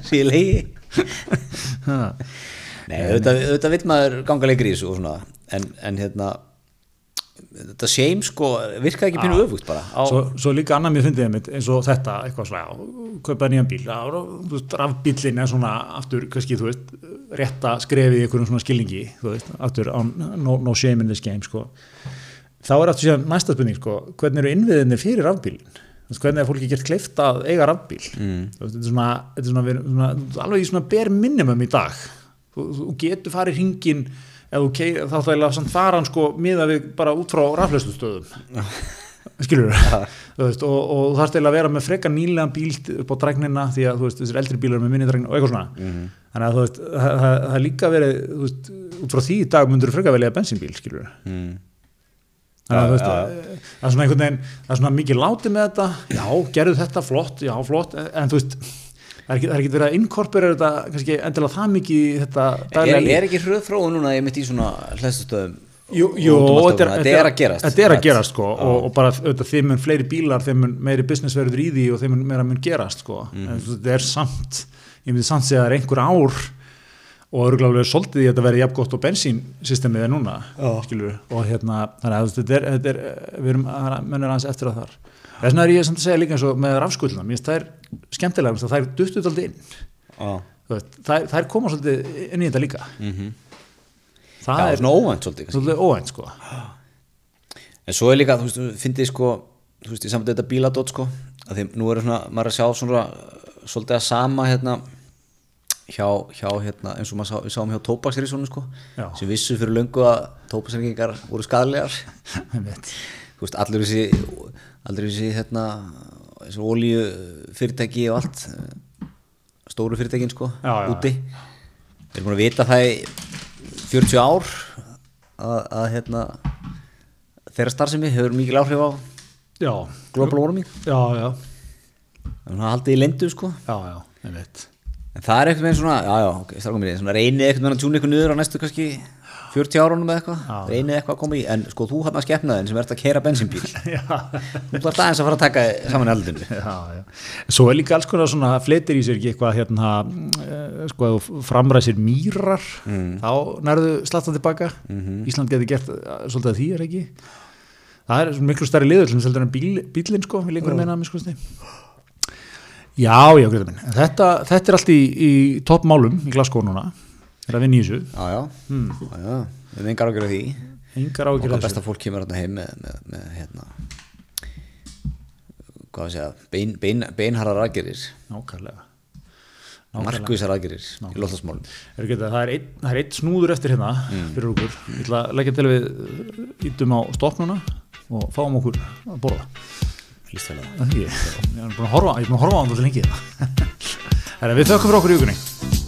Síðan legi. Ha, Nei, auðvitað, auðvitað vill maður ganga lengur í þessu en, en hérna þetta shame sko virkaði ekki pínu öfugt bara á, svo, svo líka annað mér fyndið einmitt eins og þetta, eitthvað svona, já, kaupa nýjan bíl, rafbílinn er svona aftur, kannski, þú veist, rétta skrefið í einhverjum svona skilningi, þú veist, aftur, á, no, no shame in this game, sko, þá er aftur síðan næsta spurning, sko, hvernig eru innviðinir fyrir veist, hvernig er fólki gert kleift að eiga rafbíl? Mm. Þetta er svona, þetta er svona, svona, alveg í svona bare minimum í dag. Þú, þú getur farið hringin kei, þá þá er samt faran sko miða við bara út frá rafleyslustöðum <laughs> skilur þú veist, og, og þarfst eiginlega að vera með frekar nýlega bíl upp á drægnina því að veist, þessir eldri bílar með minni drægnin og eitthvað svona. Þannig að veist, það, það, það líka verið veist, út frá því í dag myndur þú frekar velja bensínbíl, skilur mm, þannig að Já, eh, það er svona einhvern veginn það er svona mikið látið með þetta. Já, gerðu þetta flott, já, flott. En þú veist, það er ekki, er verið að inkorporera þetta, kannski endilega það mikið í þetta er, daglega líf. er ekki hröð þróun núna ég mitt í svona hlæstustöðum Jú, jú þetta þetta er að gerast þetta er að gerast sko og, og bara auðvitað þeim mun fleiri bílar þeim mun meiri business verður í því og þeim mun meira mun gerast sko. Mhm. en þetta er samt, ég myndi samt segja að það er einhver ár og örgulega svolítið í að þetta verði jafn gott og bensínsystemið er núna skilur, og hérna þannig að þetta er, þetta er við erum mennur aðeins eftir að þar þess vegna er ég samt að segja líka eins og með rafskulluna mér finnst það er skemmtilega það er duttuð alltaf inn. Já, Þú veist, þær, þær koma svolítið inn í þetta líka. Það Já er svona óvænt svolítið svolítið óvænt sko. En svo er líka, þú veist, þú fyndið sko þú veist, ég samt þetta bíladótt sko að því nú er svona, maður er að sjá svona svolítið að sama hérna hjá, hjá hérna, eins og maður sá, við sáum hjá tópaksriðsónu sko Já. sem vissu fyrir löngu að tópaksriðingar voru skadlegar <laughs> þú veist, allir þessi allir þessi hérna þessi olíu fyrirtæki og allt stóru fyrirtækin sko Já, já, úti. Við erum búin að vita það í 40 ár að, að hérna þeirra starfsemi hefur mikil áhrif á já, global warming. Þannig að haldið í lendu sko. En það er eitthvað með svona, já já, ok, strákum mér svona reynið eitthvað með að tjúna eitthvað niður á næstu kannski 40 árunum eða eitthvað, reynið eitthvað að koma í. En sko þú hann að skepnaðin sem ert að keira bensínbíl. <laughs> Já, þú þarf aðeins að fara að taka saman <laughs> já svo er líka alls konar svona fletir í sér ekki eitthvað hérna, eh, sko, ef þú framræsir mýrar þá nærðu slattan tilbaka Ísland getur gert eh, svolítið að því er ekki? Það er miklu stærri liður sem seldur en bíl, bílinn sko, vil einhver meina að miskusti já, já, greiða minn þetta, þetta er allt í, í toppmálum í Glasgow núna, er að vinna í þessu já já, já, já. við erum engar ágjörð því ágjur okkar þessu besta fólk kemur hérna heim með, með, með hérna hvað að segja bein, bein, beinharrar aðgerir nákvæmlega markvísar aðgerir í lóttasmálum það, er það er einn snúður eftir hérna fyrir okkur. Ég ætla að leggja til að við ítum á stoppnuna og fáum okkur að borða. líst vel að Það ekki. Ég er búin að horfa, ég er búin að horfa á til lengi. <laughs> Við þökkum fyrir okkur í vikunni.